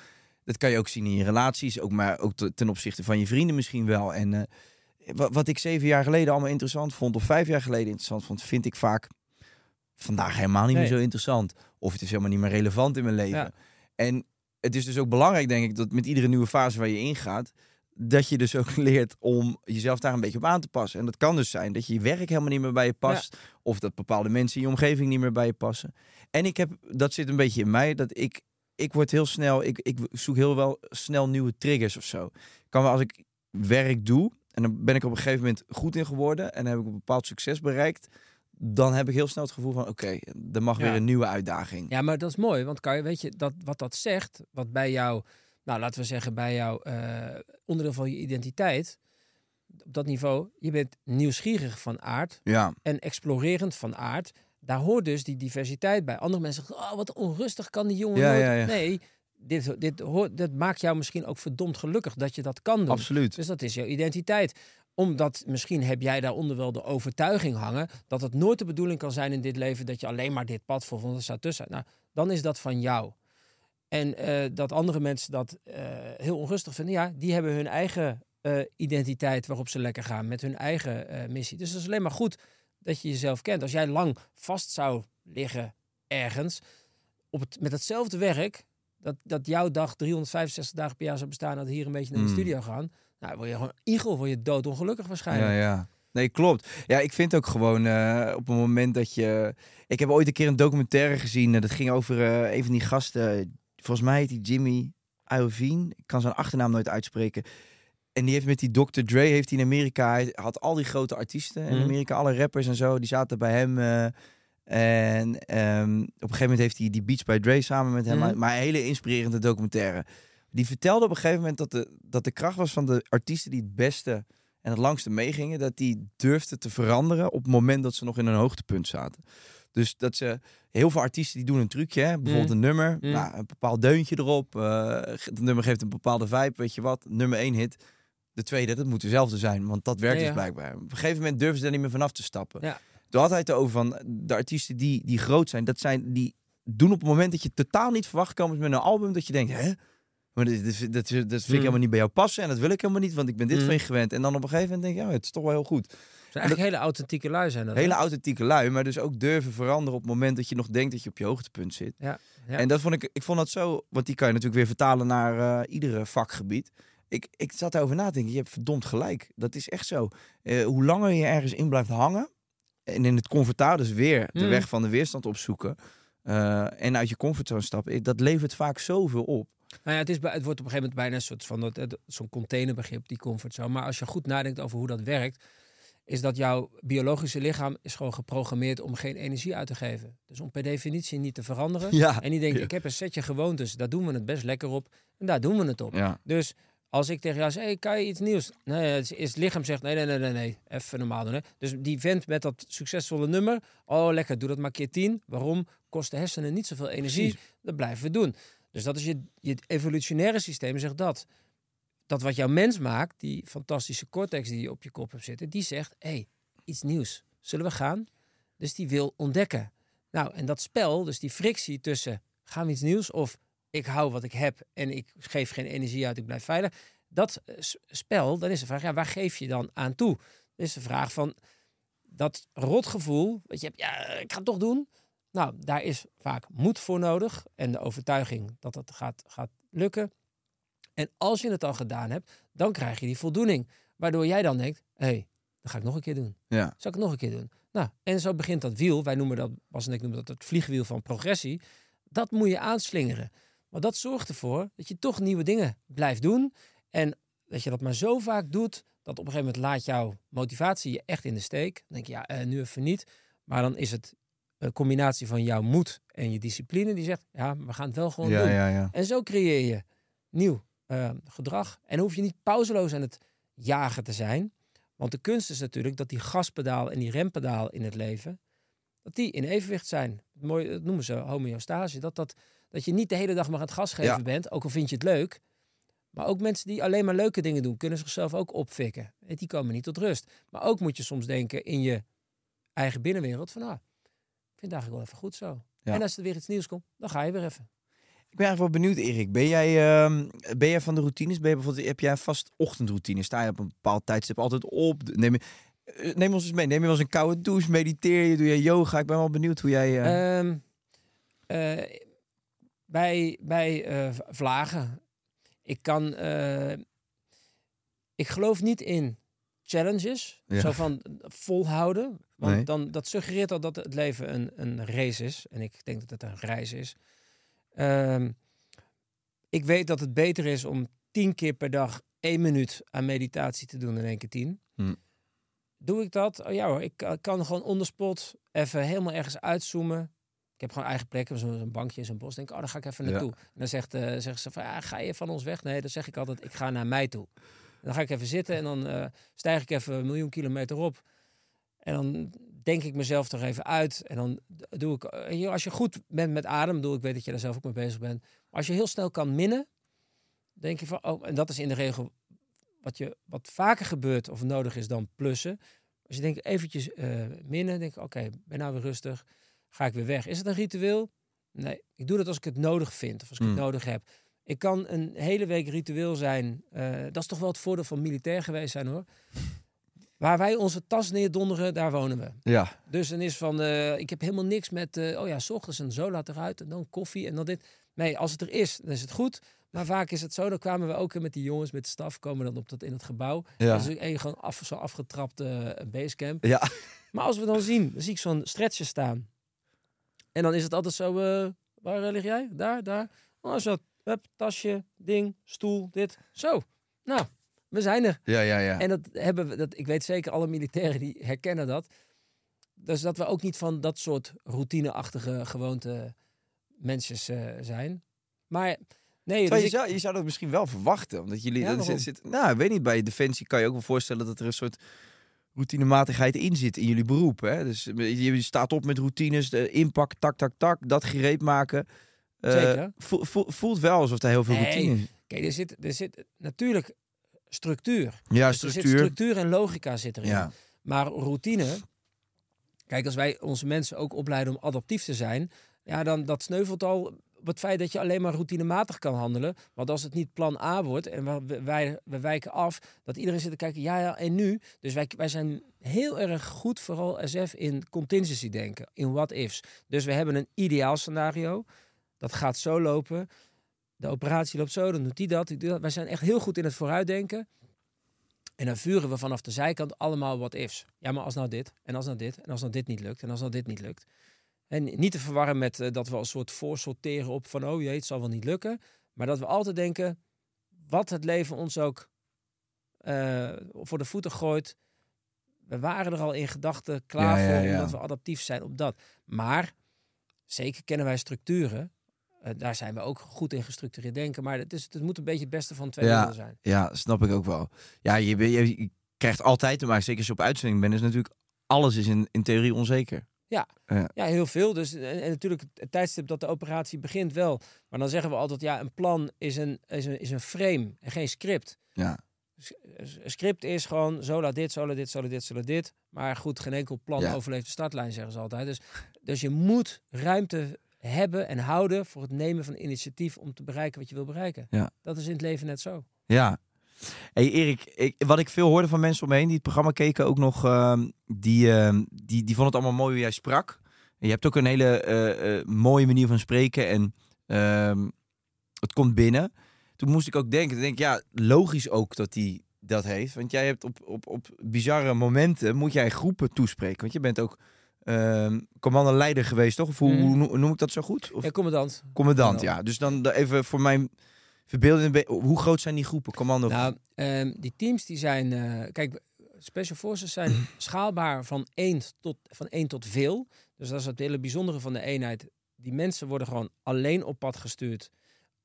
Speaker 2: Dat kan je ook zien in je relaties. Ook, maar ook te- ten opzichte van je vrienden misschien wel. En wa- wat ik zeven jaar geleden allemaal interessant vond. Of vijf jaar geleden interessant vond. Vind ik vaak vandaag helemaal niet
Speaker 1: Nee.
Speaker 2: meer zo interessant. Of het is helemaal niet meer relevant in mijn leven.
Speaker 1: Ja.
Speaker 2: En het is dus ook belangrijk denk ik. Dat met iedere nieuwe fase waar je ingaat dat je dus ook leert om jezelf daar een beetje op aan te passen. En dat kan dus zijn dat je je werk helemaal niet meer bij je past. Of dat bepaalde mensen in je omgeving niet meer bij je passen. En ik heb, dat zit een beetje in mij, dat ik, ik word heel snel, ik, ik zoek heel wel snel nieuwe triggers of zo. Kan wel als ik werk doe, en dan ben ik op een gegeven moment goed in geworden en heb ik een bepaald succes bereikt, dan heb ik heel snel het gevoel van, oké, er mag
Speaker 1: Ja.
Speaker 2: weer een nieuwe uitdaging.
Speaker 1: Ja, maar dat is mooi, want kan je, weet je, dat, wat dat zegt, wat bij jou, nou laten we zeggen, bij jou eh, onderdeel van je identiteit, op dat niveau, je bent nieuwsgierig van aard,
Speaker 2: Ja,
Speaker 1: en explorerend van aard. Daar hoort dus die diversiteit bij. Andere mensen zeggen, oh, wat onrustig kan die jongen
Speaker 2: Ja.
Speaker 1: Nee, dit, dit hoort, dat maakt jou misschien ook verdomd gelukkig dat je dat kan doen.
Speaker 2: absoluut.
Speaker 1: Dus dat is jouw identiteit. Omdat misschien heb jij daaronder wel de overtuiging hangen dat het nooit de bedoeling kan zijn in dit leven dat je alleen maar dit pad volgt, want er staat tussen. Nou, dan is dat van jou. En eh, dat andere mensen dat eh, heel onrustig vinden, ja, die hebben hun eigen eh, identiteit waarop ze lekker gaan met hun eigen missie. Dus het is alleen maar goed dat je jezelf kent. Als jij lang vast zou liggen ergens op het, met hetzelfde werk, dat, dat jouw dag 365 dagen per jaar zou bestaan, dat hier een beetje naar de
Speaker 2: Mm.
Speaker 1: studio gaan, nou, word je gewoon igel, word je doodongelukkig waarschijnlijk.
Speaker 2: Ja, ja. Nee, klopt. Ja, ik vind ook gewoon op het moment dat je... Ik heb ooit een keer een documentaire gezien. eh, dat ging over een van die gasten. Volgens mij heet die Jimmy Iovine. Ik kan zijn achternaam nooit uitspreken. En die heeft met die Dr. Dre heeft hij in Amerika... Hij had al die grote artiesten in
Speaker 1: Mhm.
Speaker 2: Amerika. Alle rappers en zo. Die zaten bij hem... eh, en ehm, op een gegeven moment heeft hij die Beats by Dre samen met hem.
Speaker 1: Mhm.
Speaker 2: Maar een hele inspirerende documentaire. Die vertelde op een gegeven moment dat de, dat de kracht was van de artiesten die het beste en het langste meegingen. Dat die durfden te veranderen op het moment dat ze nog in een hoogtepunt zaten. Dus dat ze, heel veel artiesten die doen een trucje, hè? bijvoorbeeld
Speaker 1: Mm.
Speaker 2: een nummer,
Speaker 1: Mm.
Speaker 2: nou, een bepaald deuntje erop. eh, het nummer geeft een bepaalde vibe, weet je wat, nummer één hit. De tweede, dat moet dezelfde zijn, want dat werkt
Speaker 1: Ja,
Speaker 2: dus blijkbaar. Op een gegeven moment durven ze er niet meer vanaf te stappen.
Speaker 1: Ja.
Speaker 2: Toen had hij het over van de artiesten die, die groot zijn, dat zijn die doen op het moment dat je totaal niet verwacht komen met een album, dat je denkt, hè? Maar dit, dit, dat vind ik
Speaker 1: Mm.
Speaker 2: helemaal niet bij jou passen en dat wil ik helemaal niet, want ik ben dit
Speaker 1: Mm.
Speaker 2: van je gewend. En dan op een gegeven moment denk je, ja, het is toch wel heel goed.
Speaker 1: Zijn eigenlijk hele authentieke lui zijn dat.
Speaker 2: Hele authentieke lui, maar dus ook durven veranderen op het moment dat je nog denkt dat je op je hoogtepunt zit.
Speaker 1: Ja, ja.
Speaker 2: En dat vond ik, ik vond dat zo, want die kan je natuurlijk weer vertalen naar uh, iedere vakgebied. Ik, ik zat daarover na te denken, je hebt verdomd gelijk. Dat is echt zo. Uh, hoe langer je ergens in blijft hangen en in het comfortabel, dus weer de
Speaker 1: Mm.
Speaker 2: weg van de weerstand opzoeken uh, en uit je comfortzone stappen, dat levert vaak zoveel op.
Speaker 1: Nou ja, het, is, het wordt op een gegeven moment bijna een soort van zo'n containerbegrip, die comfortzone. Maar als je goed nadenkt over hoe dat werkt, is dat jouw biologische lichaam is gewoon geprogrammeerd om geen energie uit te geven. Dus om per definitie niet te veranderen.
Speaker 2: Ja,
Speaker 1: En die denkt, ik heb een setje gewoontes, daar doen we het best lekker op. En daar doen we het op.
Speaker 2: ja.
Speaker 1: Dus als ik tegen jou zeg, hey, kan je iets nieuws? Nee, het, is, het lichaam zegt, nee, nee, nee, nee, nee, even normaal doen. Hè? Dus die vent met dat succesvolle nummer, oh lekker, doe dat maar keer tien. Waarom? Kost de hersenen niet zoveel energie,
Speaker 2: Precies.
Speaker 1: dat blijven we doen. Dus dat is je, je evolutionaire systeem, zegt dat. Dat wat jouw mens maakt, die fantastische cortex die je op je kop hebt zitten, die zegt, hey, iets nieuws, zullen we gaan? Dus die wil ontdekken. Nou, en dat spel, dus die frictie tussen, gaan we iets nieuws of ik hou wat ik heb en ik geef geen energie uit, ik blijf veilig. Dat eh, spel, dan is de vraag, ja, waar geef je dan aan toe? Is de vraag van dat rotgevoel, dat je hebt, ja, ik ga het toch doen. Nou, daar is vaak moed voor nodig en de overtuiging dat dat gaat, gaat lukken. En als je het al gedaan hebt, dan krijg je die voldoening. Waardoor jij dan denkt, hé, hey, dat ga ik nog een keer doen.
Speaker 2: Ja.
Speaker 1: Zal ik het nog een keer doen? Nou, en zo begint dat wiel. Wij noemen dat, Bas en ik noemen dat het vliegwiel van progressie. Dat moet je aanslingeren. Maar dat zorgt ervoor dat je toch nieuwe dingen blijft doen. En dat je dat maar zo vaak doet, dat op een gegeven moment laat jouw motivatie je echt in de steek. Dan denk je, ja, eh, nu even niet. Maar dan is het een combinatie van jouw moed en je discipline die zegt, ja, we gaan het wel gewoon
Speaker 2: Ja,
Speaker 1: doen.
Speaker 2: ja, ja.
Speaker 1: En zo creëer je nieuw eh, gedrag. En hoef je niet pauzeloos aan het jagen te zijn. Want de kunst is natuurlijk dat die gaspedaal en die rempedaal in het leven, dat die in evenwicht zijn. Mooi, dat noemen ze homeostase. Dat, dat, dat je niet de hele dag maar aan het gas geven
Speaker 2: Ja.
Speaker 1: bent, ook al vind je het leuk. Maar ook mensen die alleen maar leuke dingen doen, kunnen zichzelf ook opfikken. En Die komen niet tot rust. Maar ook moet je soms denken in je eigen binnenwereld van, ah, ik vind het eigenlijk wel even goed zo.
Speaker 2: Ja.
Speaker 1: En als er weer iets nieuws komt, dan ga je weer even.
Speaker 2: Ik ben eigenlijk wel benieuwd, Erik. Ben jij, ehm, ben jij van de routines? Ben je bijvoorbeeld, heb jij vast ochtendroutine? Sta je op een bepaald tijdstip altijd op? Neem, je, eh, neem ons eens mee. Neem je wel eens een koude douche? Mediteer je? Doe je yoga? Ik ben wel benieuwd hoe jij... eh,
Speaker 1: Ehm, eh, bij bij vlagen. Ik kan. ik geloof niet in challenges.
Speaker 2: Ja.
Speaker 1: Zo van volhouden. Want
Speaker 2: Nee.
Speaker 1: dan, dat suggereert al dat het leven een, een race is. En ik denk dat het een reis is. Ehm, ik weet dat het beter is om tien keer per dag één minuut aan meditatie te doen dan één keer tien.
Speaker 2: Hm.
Speaker 1: Doe ik dat? Oh ja hoor, ik kan- kan gewoon on the spot even helemaal ergens uitzoomen. Ik heb gewoon eigen plekken, zo'n bankje in zo'n bos. Denk, ik, oh, daar ga ik even
Speaker 2: Ja.
Speaker 1: naartoe. En dan zegt, eh zeggen ze van, ja, ga je van ons weg? Nee, dan zeg ik altijd, ik ga naar mij toe. En dan ga ik even zitten en dan eh, stijg ik even een miljoen kilometer op. En dan denk ik mezelf toch even uit. En dan doe ik, eh, als je goed bent met adem, bedoel, ik weet dat je daar zelf ook mee bezig bent. Als je heel snel kan minnen, denk je van, oh, en dat is in de regel wat, je, wat vaker gebeurt of nodig is dan plussen. Als je denkt eventjes eh minnen, denk ik, oké, ben nou weer rustig, ga ik weer weg. Is het een ritueel? Nee, ik doe dat als ik het nodig vind of als ik
Speaker 2: Hmm.
Speaker 1: het nodig heb. Ik kan een hele week ritueel zijn. eh, dat is toch wel het voordeel van militair geweest zijn hoor. Waar wij onze tas neerdonderen, daar wonen we.
Speaker 2: ja.
Speaker 1: Dus dan is van, eh, ik heb helemaal niks met, eh, oh ja, s ochtends een zo laat eruit en dan koffie en dan dit. Nee, als het er is, dan is het goed. Maar vaak is het zo, dan kwamen we ook met die jongens met de staf, komen dan op dat in het gebouw.
Speaker 2: Ja.
Speaker 1: Dat is een gewoon af, zo afgetrapt eh basecamp.
Speaker 2: Ja.
Speaker 1: Maar als we dan zien, dan zie ik zo'n stretcher staan. En dan is het altijd zo, waar lig jij? Daar, daar. Oh, zo, hup, tasje, ding, stoel, dit. Zo, nou, we zijn er.
Speaker 2: Ja, ja, ja.
Speaker 1: En dat hebben we, dat, ik weet zeker, alle militairen die herkennen dat. Dus dat we ook niet van dat soort routineachtige gewoonte mensjes eh, zijn. Maar Nee, dus
Speaker 2: je,
Speaker 1: ik-
Speaker 2: zou, je zou dat misschien wel verwachten. Omdat jullie.
Speaker 1: Ja,
Speaker 2: zit, zit- nou, ik weet niet. Bij Defensie kan je ook wel voorstellen dat er een soort routinematigheid in zit in jullie beroep. Hè? Dus je, je staat op met routines, de inpak, tak, tak, tak, dat gereed maken. Eh,
Speaker 1: Zeker.
Speaker 2: voel- voel- voelt wel alsof er heel veel
Speaker 1: Nee,
Speaker 2: routine in
Speaker 1: Kijk, er zit, er zit natuurlijk structuur.
Speaker 2: Ja,
Speaker 1: Dus er zit
Speaker 2: structuur.
Speaker 1: structuur en logica zit erin.
Speaker 2: Ja,
Speaker 1: Maar routine, kijk, als wij onze mensen ook opleiden om adaptief te zijn, ja, dan dat sneuvelt al op het feit dat je alleen maar routinematig kan handelen. Want als het niet plan A wordt en we, we- wij, we wijken af, dat iedereen zit te kijken, ja, ja, en nu? Dus wij, wij zijn heel erg goed, vooral SF, in contingency denken, in what-ifs. Dus we hebben een ideaal scenario, dat gaat zo lopen. De operatie loopt zo, dan doet die dat, die dat. Wij zijn echt heel goed in het vooruitdenken. En dan vuren we vanaf de zijkant allemaal what ifs. Ja, maar als nou dit, en als nou dit, en als nou dit niet lukt, en als nou dit niet lukt. En niet te verwarren met eh, dat we een soort voorsorteren op van, oh jee, het zal wel niet lukken. Maar dat we altijd denken, wat het leven ons ook eh, voor de voeten gooit. We waren er al in gedachten klaar
Speaker 2: Ja, ja,
Speaker 1: voor,
Speaker 2: ja.
Speaker 1: omdat we adaptief zijn op dat. Maar, zeker kennen wij structuren. Eh, daar zijn we ook goed in gestructureerd denken. Maar het, is, het moet een beetje het beste van twee
Speaker 2: Ja.
Speaker 1: zijn.
Speaker 2: ja, snap ik ook wel. Ja, je, je, je krijgt altijd te maken, zeker als je op uitzending bent, is natuurlijk alles is in, in theorie onzeker.
Speaker 1: Ja, heel veel. Dus en, en natuurlijk het tijdstip dat de operatie begint wel. Maar dan zeggen we altijd, ja, een plan is een, is een, is een frame en geen script.
Speaker 2: Ja,
Speaker 1: S- script is gewoon, zo laat dit, zo laat dit, zo laat dit, zo laat dit. Maar goed, geen enkel plan
Speaker 2: Ja.
Speaker 1: overleeft de startlijn, zeggen ze altijd. Dus, dus je moet ruimte hebben en houden voor het nemen van initiatief om te bereiken wat je wil bereiken.
Speaker 2: Ja.
Speaker 1: Dat is in het leven net zo.
Speaker 2: Ja. Hey Erik, ik, wat ik veel hoorde van mensen om me heen die het programma keken ook nog, ehm, die, ehm, die, die vonden het allemaal mooi hoe jij sprak. Je hebt ook een hele eh, eh, mooie manier van spreken en ehm, het komt binnen. Toen moest ik ook denken, ik denk ja, logisch ook dat hij dat heeft. Want jij hebt op, op, op bizarre momenten, moet jij groepen toespreken. Want je bent ook ehm commando-leider geweest, toch? Of hoe,
Speaker 1: Mhm.
Speaker 2: hoe noem- ik dat zo goed? Of
Speaker 1: Ja, commandant.
Speaker 2: commandant, ja. Dus dan da- even voor mijn verbeelding, be- hoe groot zijn die groepen? Commando
Speaker 1: Nou, ehm, die teams die zijn... eh, kijk, Special Forces zijn schaalbaar van 1 tot, van 1 tot veel. Dus dat is het hele bijzondere van de eenheid. Die mensen worden gewoon alleen op pad gestuurd.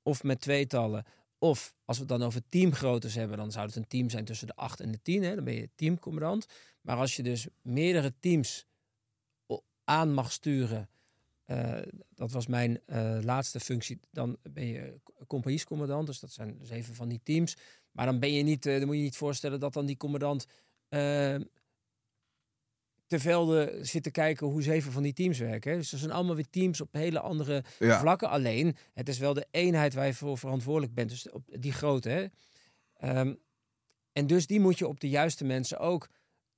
Speaker 1: Of met tweetallen. Of als we het dan over teamgroottes hebben, dan zou het een team zijn tussen de 8 en de 10. Hè? Dan ben je teamcommandant. Maar als je dus meerdere teams aan mag sturen. eh, dat was mijn eh, laatste functie. Dan ben je compagniescommandant. Dus dat zijn zeven van die teams. Maar dan ben je niet, eh, dan moet je niet voorstellen dat dan die commandant eh, te velden zit te kijken hoe zeven van die teams werken. hè. Dus er zijn allemaal weer teams op hele andere
Speaker 2: Ja.
Speaker 1: vlakken. Alleen, het is wel de eenheid waar je voor verantwoordelijk bent. Dus op die grote. Hè? Ehm, en dus die moet je op de juiste mensen ook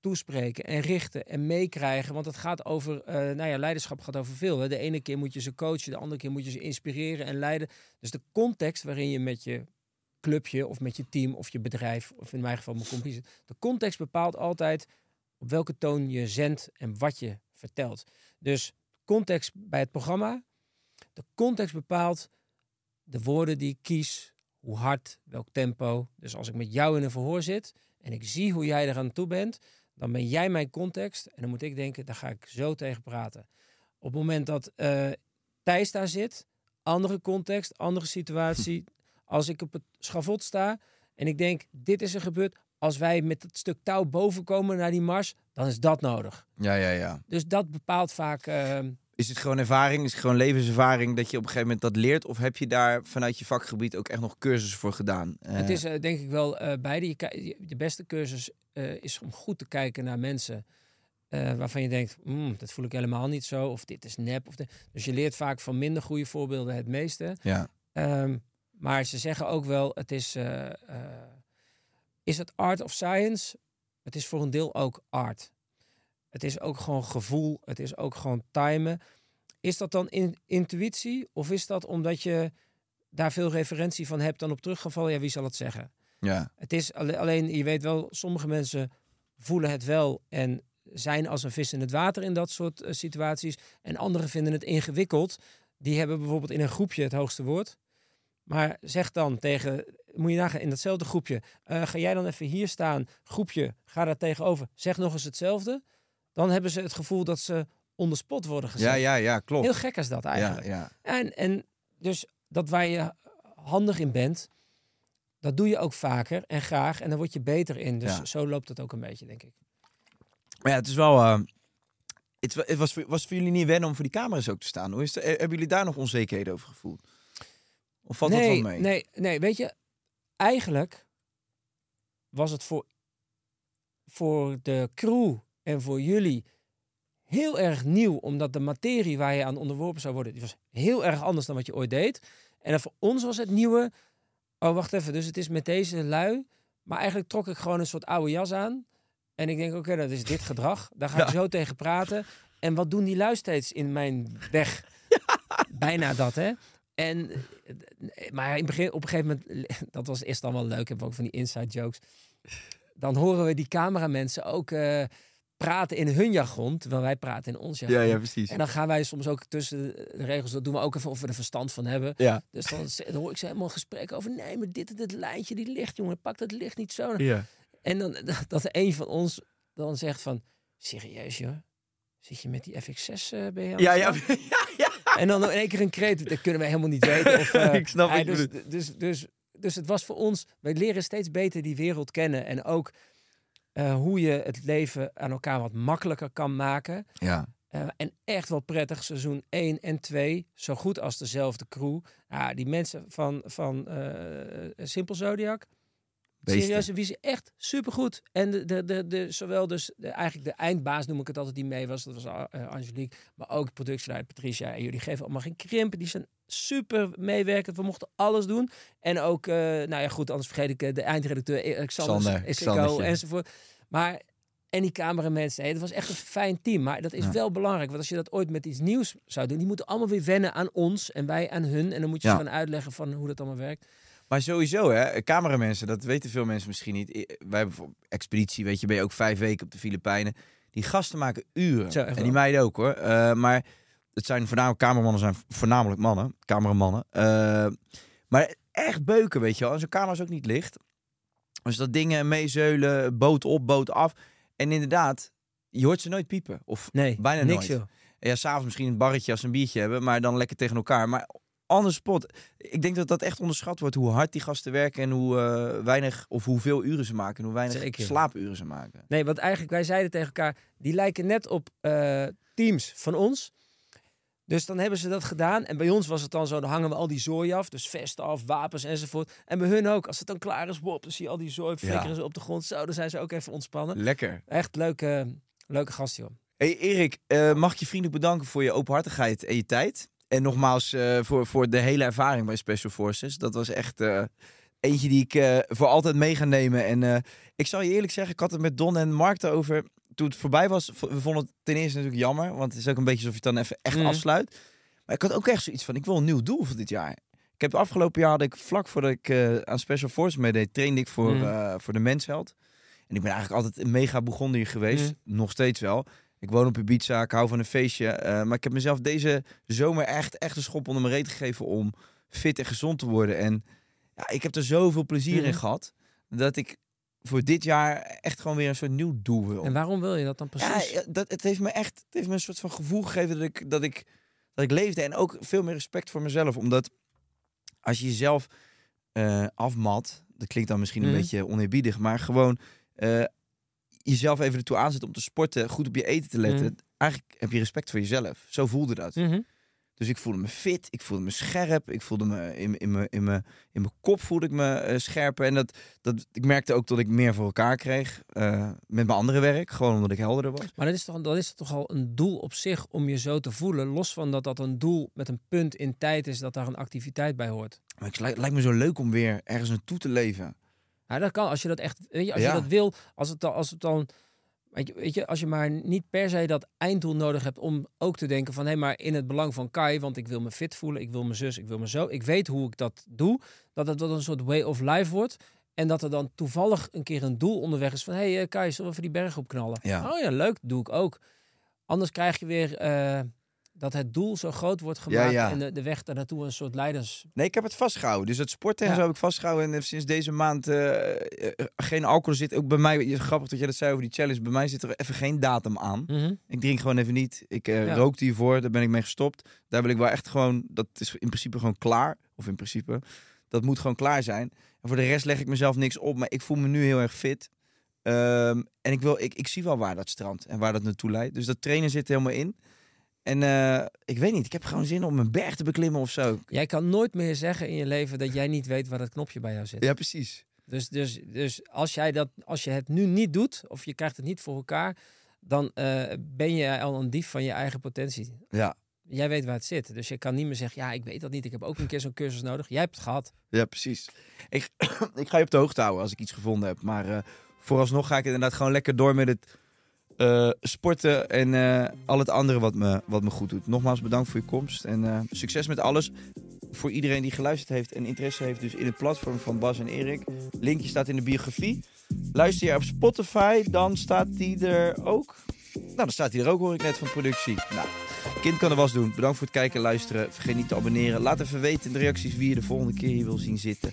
Speaker 1: toespreken en richten en meekrijgen. Want het gaat over, eh, nou ja, leiderschap gaat over veel. Hè? De ene keer moet je ze coachen, de andere keer moet je ze inspireren en leiden. Dus de context waarin je met je clubje of met je team of je bedrijf, of in mijn geval mijn compagnie, de context bepaalt altijd op welke toon je zendt en wat je vertelt. Dus context bij het programma, de context bepaalt de woorden die ik kies, hoe hard, welk tempo. Dus als ik met jou in een verhoor zit en ik zie hoe jij er aan toe bent, dan ben jij mijn context en dan moet ik denken, daar ga ik zo tegen praten. Op het moment dat eh Thijs daar zit, andere context, andere situatie. Als ik op het schavot sta en ik denk, dit is er gebeurd. Als wij met het stuk touw boven komen naar die mars, dan is dat nodig.
Speaker 2: Ja, ja, ja.
Speaker 1: Dus dat bepaalt vaak. eh,
Speaker 2: Is het gewoon ervaring? Is het gewoon levenservaring dat je op een gegeven moment dat leert? Of heb je daar vanuit je vakgebied ook echt nog cursussen voor gedaan? Eh,
Speaker 1: Het is eh, denk ik wel eh, beide. Je, de beste cursus is om goed te kijken naar mensen waarvan je denkt, "Hmm, dat voel ik helemaal niet zo, of dit is nep. Of de... Dus je leert vaak van minder goede voorbeelden het meeste.
Speaker 2: Ja,
Speaker 1: Ehm, maar ze zeggen ook wel, het is, is het art of science? Het is voor een deel ook art. Het is ook gewoon gevoel, het is ook gewoon timen. Is dat dan in, intuïtie of is dat omdat je daar veel referentie van hebt dan op teruggevallen? Ja, wie zal het zeggen?
Speaker 2: ja.
Speaker 1: Het is alle- alleen, je weet wel, sommige mensen voelen het wel en zijn als een vis in het water in dat soort eh, situaties. En anderen vinden het ingewikkeld. Die hebben bijvoorbeeld in een groepje het hoogste woord. Maar zeg dan tegen, moet je nagaan, in datzelfde groepje, eh, ga jij dan even hier staan, groepje, ga daar tegenover, zeg nog eens hetzelfde. Dan hebben ze het gevoel dat ze onder spot worden gezet.
Speaker 2: ja, ja, ja, klopt.
Speaker 1: Heel gek is dat
Speaker 2: ja,
Speaker 1: eigenlijk.
Speaker 2: ja.
Speaker 1: En, en dus dat waar je handig in bent, dat doe je ook vaker en graag. En dan word je beter in. Dus
Speaker 2: Ja.
Speaker 1: zo loopt het ook een beetje, denk ik.
Speaker 2: Maar ja, het is wel... eh, het, het was, voor- was voor jullie niet wennen om voor die camera's ook te staan? Hoe is het, eh, hebben jullie daar nog onzekerheden over gevoeld? Of valt
Speaker 1: nee,
Speaker 2: dat wel mee?
Speaker 1: Nee, nee, weet je, eigenlijk was het voor, voor de crew en voor jullie heel erg nieuw, omdat de materie waar je aan onderworpen zou worden, die was heel erg anders dan wat je ooit deed. En dan voor ons was het nieuwe, oh wacht even, dus het is met deze lui, maar eigenlijk trok ik gewoon een soort oude jas aan. En ik denk, oké, dat is dit gedrag. Daar ga ik
Speaker 2: Ja.
Speaker 1: zo tegen praten. En wat doen die lui steeds in mijn weg? Bijna dat, hè? En, eh, maar in begin, op een gegeven moment, dat was eerst dan wel leuk, hebben we ook van die inside jokes. Dan horen we die cameramensen ook eh, praten in hun jargon, terwijl wij praten in ons jargon.
Speaker 2: Ja, ja, precies.
Speaker 1: En dan gaan wij soms ook tussen de regels, dat doen we ook even of we er verstand van hebben.
Speaker 2: Ja.
Speaker 1: Dus dan, dan hoor ik ze helemaal een gesprek over, nee, maar dit, dit lijntje, die licht, jongen, pak dat licht niet zo.
Speaker 2: Ja.
Speaker 1: En dan dat een van ons dan zegt van, serieus joh, zit je met die FX6 eh ben je aan de
Speaker 2: Ja, ja,
Speaker 1: slag?"
Speaker 2: ja, ja.
Speaker 1: En dan in één keer een kreet, dat kunnen wij helemaal niet weten. Of, eh,
Speaker 2: Ik snap
Speaker 1: hij
Speaker 2: je
Speaker 1: dus, dus, dus, dus het was voor ons, wij leren steeds beter die wereld kennen. En ook eh, hoe je het leven aan elkaar wat makkelijker kan maken.
Speaker 2: Ja.
Speaker 1: Eh, en echt wel prettig, seizoen 1 en 2, zo goed als dezelfde crew. Ja, die mensen van, van eh Simple Zodiac,
Speaker 2: Beesten.
Speaker 1: serieus, wie ze echt supergoed. En de, de, de, de, zowel dus de, eigenlijk de eindbaas noem ik het altijd die mee was, dat was eh, Angelique, maar ook productieleider Patricia. En jullie geven allemaal geen krimp, die zijn super meewerkend. We mochten alles doen. En ook, eh, nou ja goed, anders vergeet ik eh, de eindredacteur Alexander, Isico enzovoort. Maar en die cameramensen, nee, dat was echt een fijn team. Maar dat is
Speaker 2: Ja.
Speaker 1: wel belangrijk, want als je dat ooit met iets nieuws zou doen, die moeten allemaal weer wennen aan ons en wij aan hun. En dan moet je
Speaker 2: Ja.
Speaker 1: ze gaan uitleggen van hoe dat allemaal werkt.
Speaker 2: Maar sowieso, hè, cameramensen, dat weten veel mensen misschien niet. Wij hebben bijvoorbeeld expeditie, weet je, ben je ook vijf weken op de Filipijnen. Die gasten maken uren. En die meiden ook hoor. Eh, maar het zijn voornamelijk cameramannen, zijn voornamelijk mannen, cameramannen. Eh, maar echt beuken, weet je wel. En zo'n camera is ook niet licht. Dus dat dingen meezeulen, boot op, boot af. En inderdaad, je hoort ze nooit piepen. Of
Speaker 1: Nee,
Speaker 2: bijna
Speaker 1: niks
Speaker 2: nooit.
Speaker 1: joh.
Speaker 2: ja, s'avonds misschien een barretje als ze een biertje hebben, maar dan lekker tegen elkaar. Maar on the spot. Ik denk dat dat echt onderschat wordt hoe hard die gasten werken en hoe eh, weinig of hoeveel uren ze maken en hoe weinig
Speaker 1: Zeker.
Speaker 2: slaapuren ze maken.
Speaker 1: Nee, want eigenlijk, wij zeiden tegen elkaar, die lijken net op eh, teams van ons. Dus dan hebben ze dat gedaan. En bij ons was het dan zo, dan hangen we al die zooi af. Dus vesten af, wapens enzovoort. En bij hun ook. Als het dan klaar is, wop, dan zie je al die zooi flikkeren
Speaker 2: Ja.
Speaker 1: ze op de grond. Zo, dan zijn ze ook even ontspannen.
Speaker 2: Lekker.
Speaker 1: Echt leuke, leuke gast, joh.
Speaker 2: Hey Erik, eh, mag ik je vriendelijk bedanken voor je openhartigheid en je tijd. En nogmaals eh, voor, voor de hele ervaring bij Special Forces. Dat was echt eh, eentje die ik eh, voor altijd mee ga nemen. En ik zal je eerlijk zeggen, ik had het met Don en Mark erover. Toen het voorbij was, we vonden het ten eerste natuurlijk jammer. Want het is ook een beetje alsof je het dan even echt
Speaker 1: Mhm.
Speaker 2: afsluit. Maar ik had ook echt zoiets van, ik wil een nieuw doel voor dit jaar. Ik heb het afgelopen jaar, had ik vlak voordat ik aan Special Forces meedeed, trainde ik voor, eh, voor de mensheld. En ik ben eigenlijk altijd een mega begonnen hier geweest. Nog steeds wel. Ik woon op Ibiza, ik hou van een feestje. eh, maar ik heb mezelf deze zomer echt, echt een schop onder mijn reet gegeven om fit en gezond te worden. En ja, ik heb er zoveel plezier in
Speaker 1: Mhm.
Speaker 2: gehad, dat ik voor dit jaar echt gewoon weer een soort nieuw doel wil.
Speaker 1: En waarom wil je dat dan precies?
Speaker 2: ja, dat, het heeft me echt het heeft me een soort van gevoel gegeven dat ik, dat, ik, dat ik leefde. En ook veel meer respect voor mezelf. Omdat als je jezelf eh, afmat, dat klinkt dan misschien een
Speaker 1: Mhm.
Speaker 2: beetje oneerbiedig, maar gewoon eh, jezelf even ertoe aanzet om te sporten, goed op je eten te letten.
Speaker 1: Mhm.
Speaker 2: Eigenlijk heb je respect voor jezelf. Zo voelde dat.
Speaker 1: Mhm.
Speaker 2: Dus ik voelde me fit, ik voelde me scherp, ik voelde me in, in, mijn, in, mijn, in mijn kop voelde ik me eh, scherper. En dat, dat, ik merkte ook dat ik meer voor elkaar kreeg eh, met mijn andere werk, gewoon omdat ik helderder was.
Speaker 1: Maar dat is, toch, dat is toch al een doel op zich om je zo te voelen. Los van dat dat een doel met een punt in tijd is dat daar een activiteit bij hoort.
Speaker 2: Maar het lijkt, lijkt me zo leuk om weer ergens naartoe te leven.
Speaker 1: Ja, dat kan als je dat echt, weet je, als
Speaker 2: Ja.
Speaker 1: je dat wil, als het dan, als het dan, weet je, weet je, als je maar niet per se dat einddoel nodig hebt om ook te denken van, hé, maar in het belang van Kai, want ik wil me fit voelen, ik wil mijn zus, ik wil me zo, ik weet hoe ik dat doe, dat het dat een soort way of life wordt. En dat er dan toevallig een keer een doel onderweg is van, hé hey, eh, Kai, zullen we even die berg opknallen?
Speaker 2: Ja.
Speaker 1: Oh ja, leuk, doe ik ook. Anders krijg je weer eh, dat het doel zo groot wordt gemaakt
Speaker 2: ja.
Speaker 1: en de, de weg daar naartoe een soort leiders...
Speaker 2: Nee, ik heb het vastgehouden. Dus het sporten en
Speaker 1: Ja.
Speaker 2: zo heb ik vastgehouden. En sinds deze maand eh, eh, geen alcohol zit. Ook bij mij, grappig dat jij dat zei over die challenge. Bij mij zit er even geen datum aan.
Speaker 1: Mhm.
Speaker 2: Ik drink gewoon even niet. Ik
Speaker 1: Ja.
Speaker 2: rookte hiervoor, daar ben ik mee gestopt. Daar wil ik wel echt gewoon, dat is in principe gewoon klaar. Of in principe. Dat moet gewoon klaar zijn. En voor de rest leg ik mezelf niks op. Maar ik voel me nu heel erg fit. Ehm, en ik, wil, ik, ik zie wel waar dat strand en waar dat naartoe leidt. Dus dat trainen zit helemaal in. En eh, ik weet niet, ik heb gewoon zin om een berg te beklimmen of zo.
Speaker 1: Jij kan nooit meer zeggen in je leven dat jij niet weet waar dat knopje bij jou zit.
Speaker 2: Ja, precies.
Speaker 1: Dus, dus, dus als, jij dat, als je het nu niet doet, of je krijgt het niet voor elkaar, dan eh, ben je al een dief van je eigen potentie.
Speaker 2: Ja,
Speaker 1: Jij weet waar het zit. Dus je kan niet meer zeggen, ja, ik weet dat niet. Ik heb ook een keer zo'n cursus nodig. Jij hebt het gehad.
Speaker 2: ja precies. Ik, ik ga je op de hoogte houden als ik iets gevonden heb. Maar eh, vooralsnog ga ik inderdaad gewoon lekker door met het eh, sporten en eh, al het andere wat me, wat me goed doet. Nogmaals bedankt voor je komst en eh, succes met alles. Voor iedereen die geluisterd heeft en interesse heeft dus in het platform van Bas en Erik. Linkje staat in de biografie. Luister je op Spotify, dan staat die er ook. Nou, dan staat hij er ook, hoor ik net van productie. Nou, kind kan de was doen. Bedankt voor het kijken en luisteren. Vergeet niet te abonneren. Laat even weten in de reacties wie je de volgende keer hier wil zien zitten.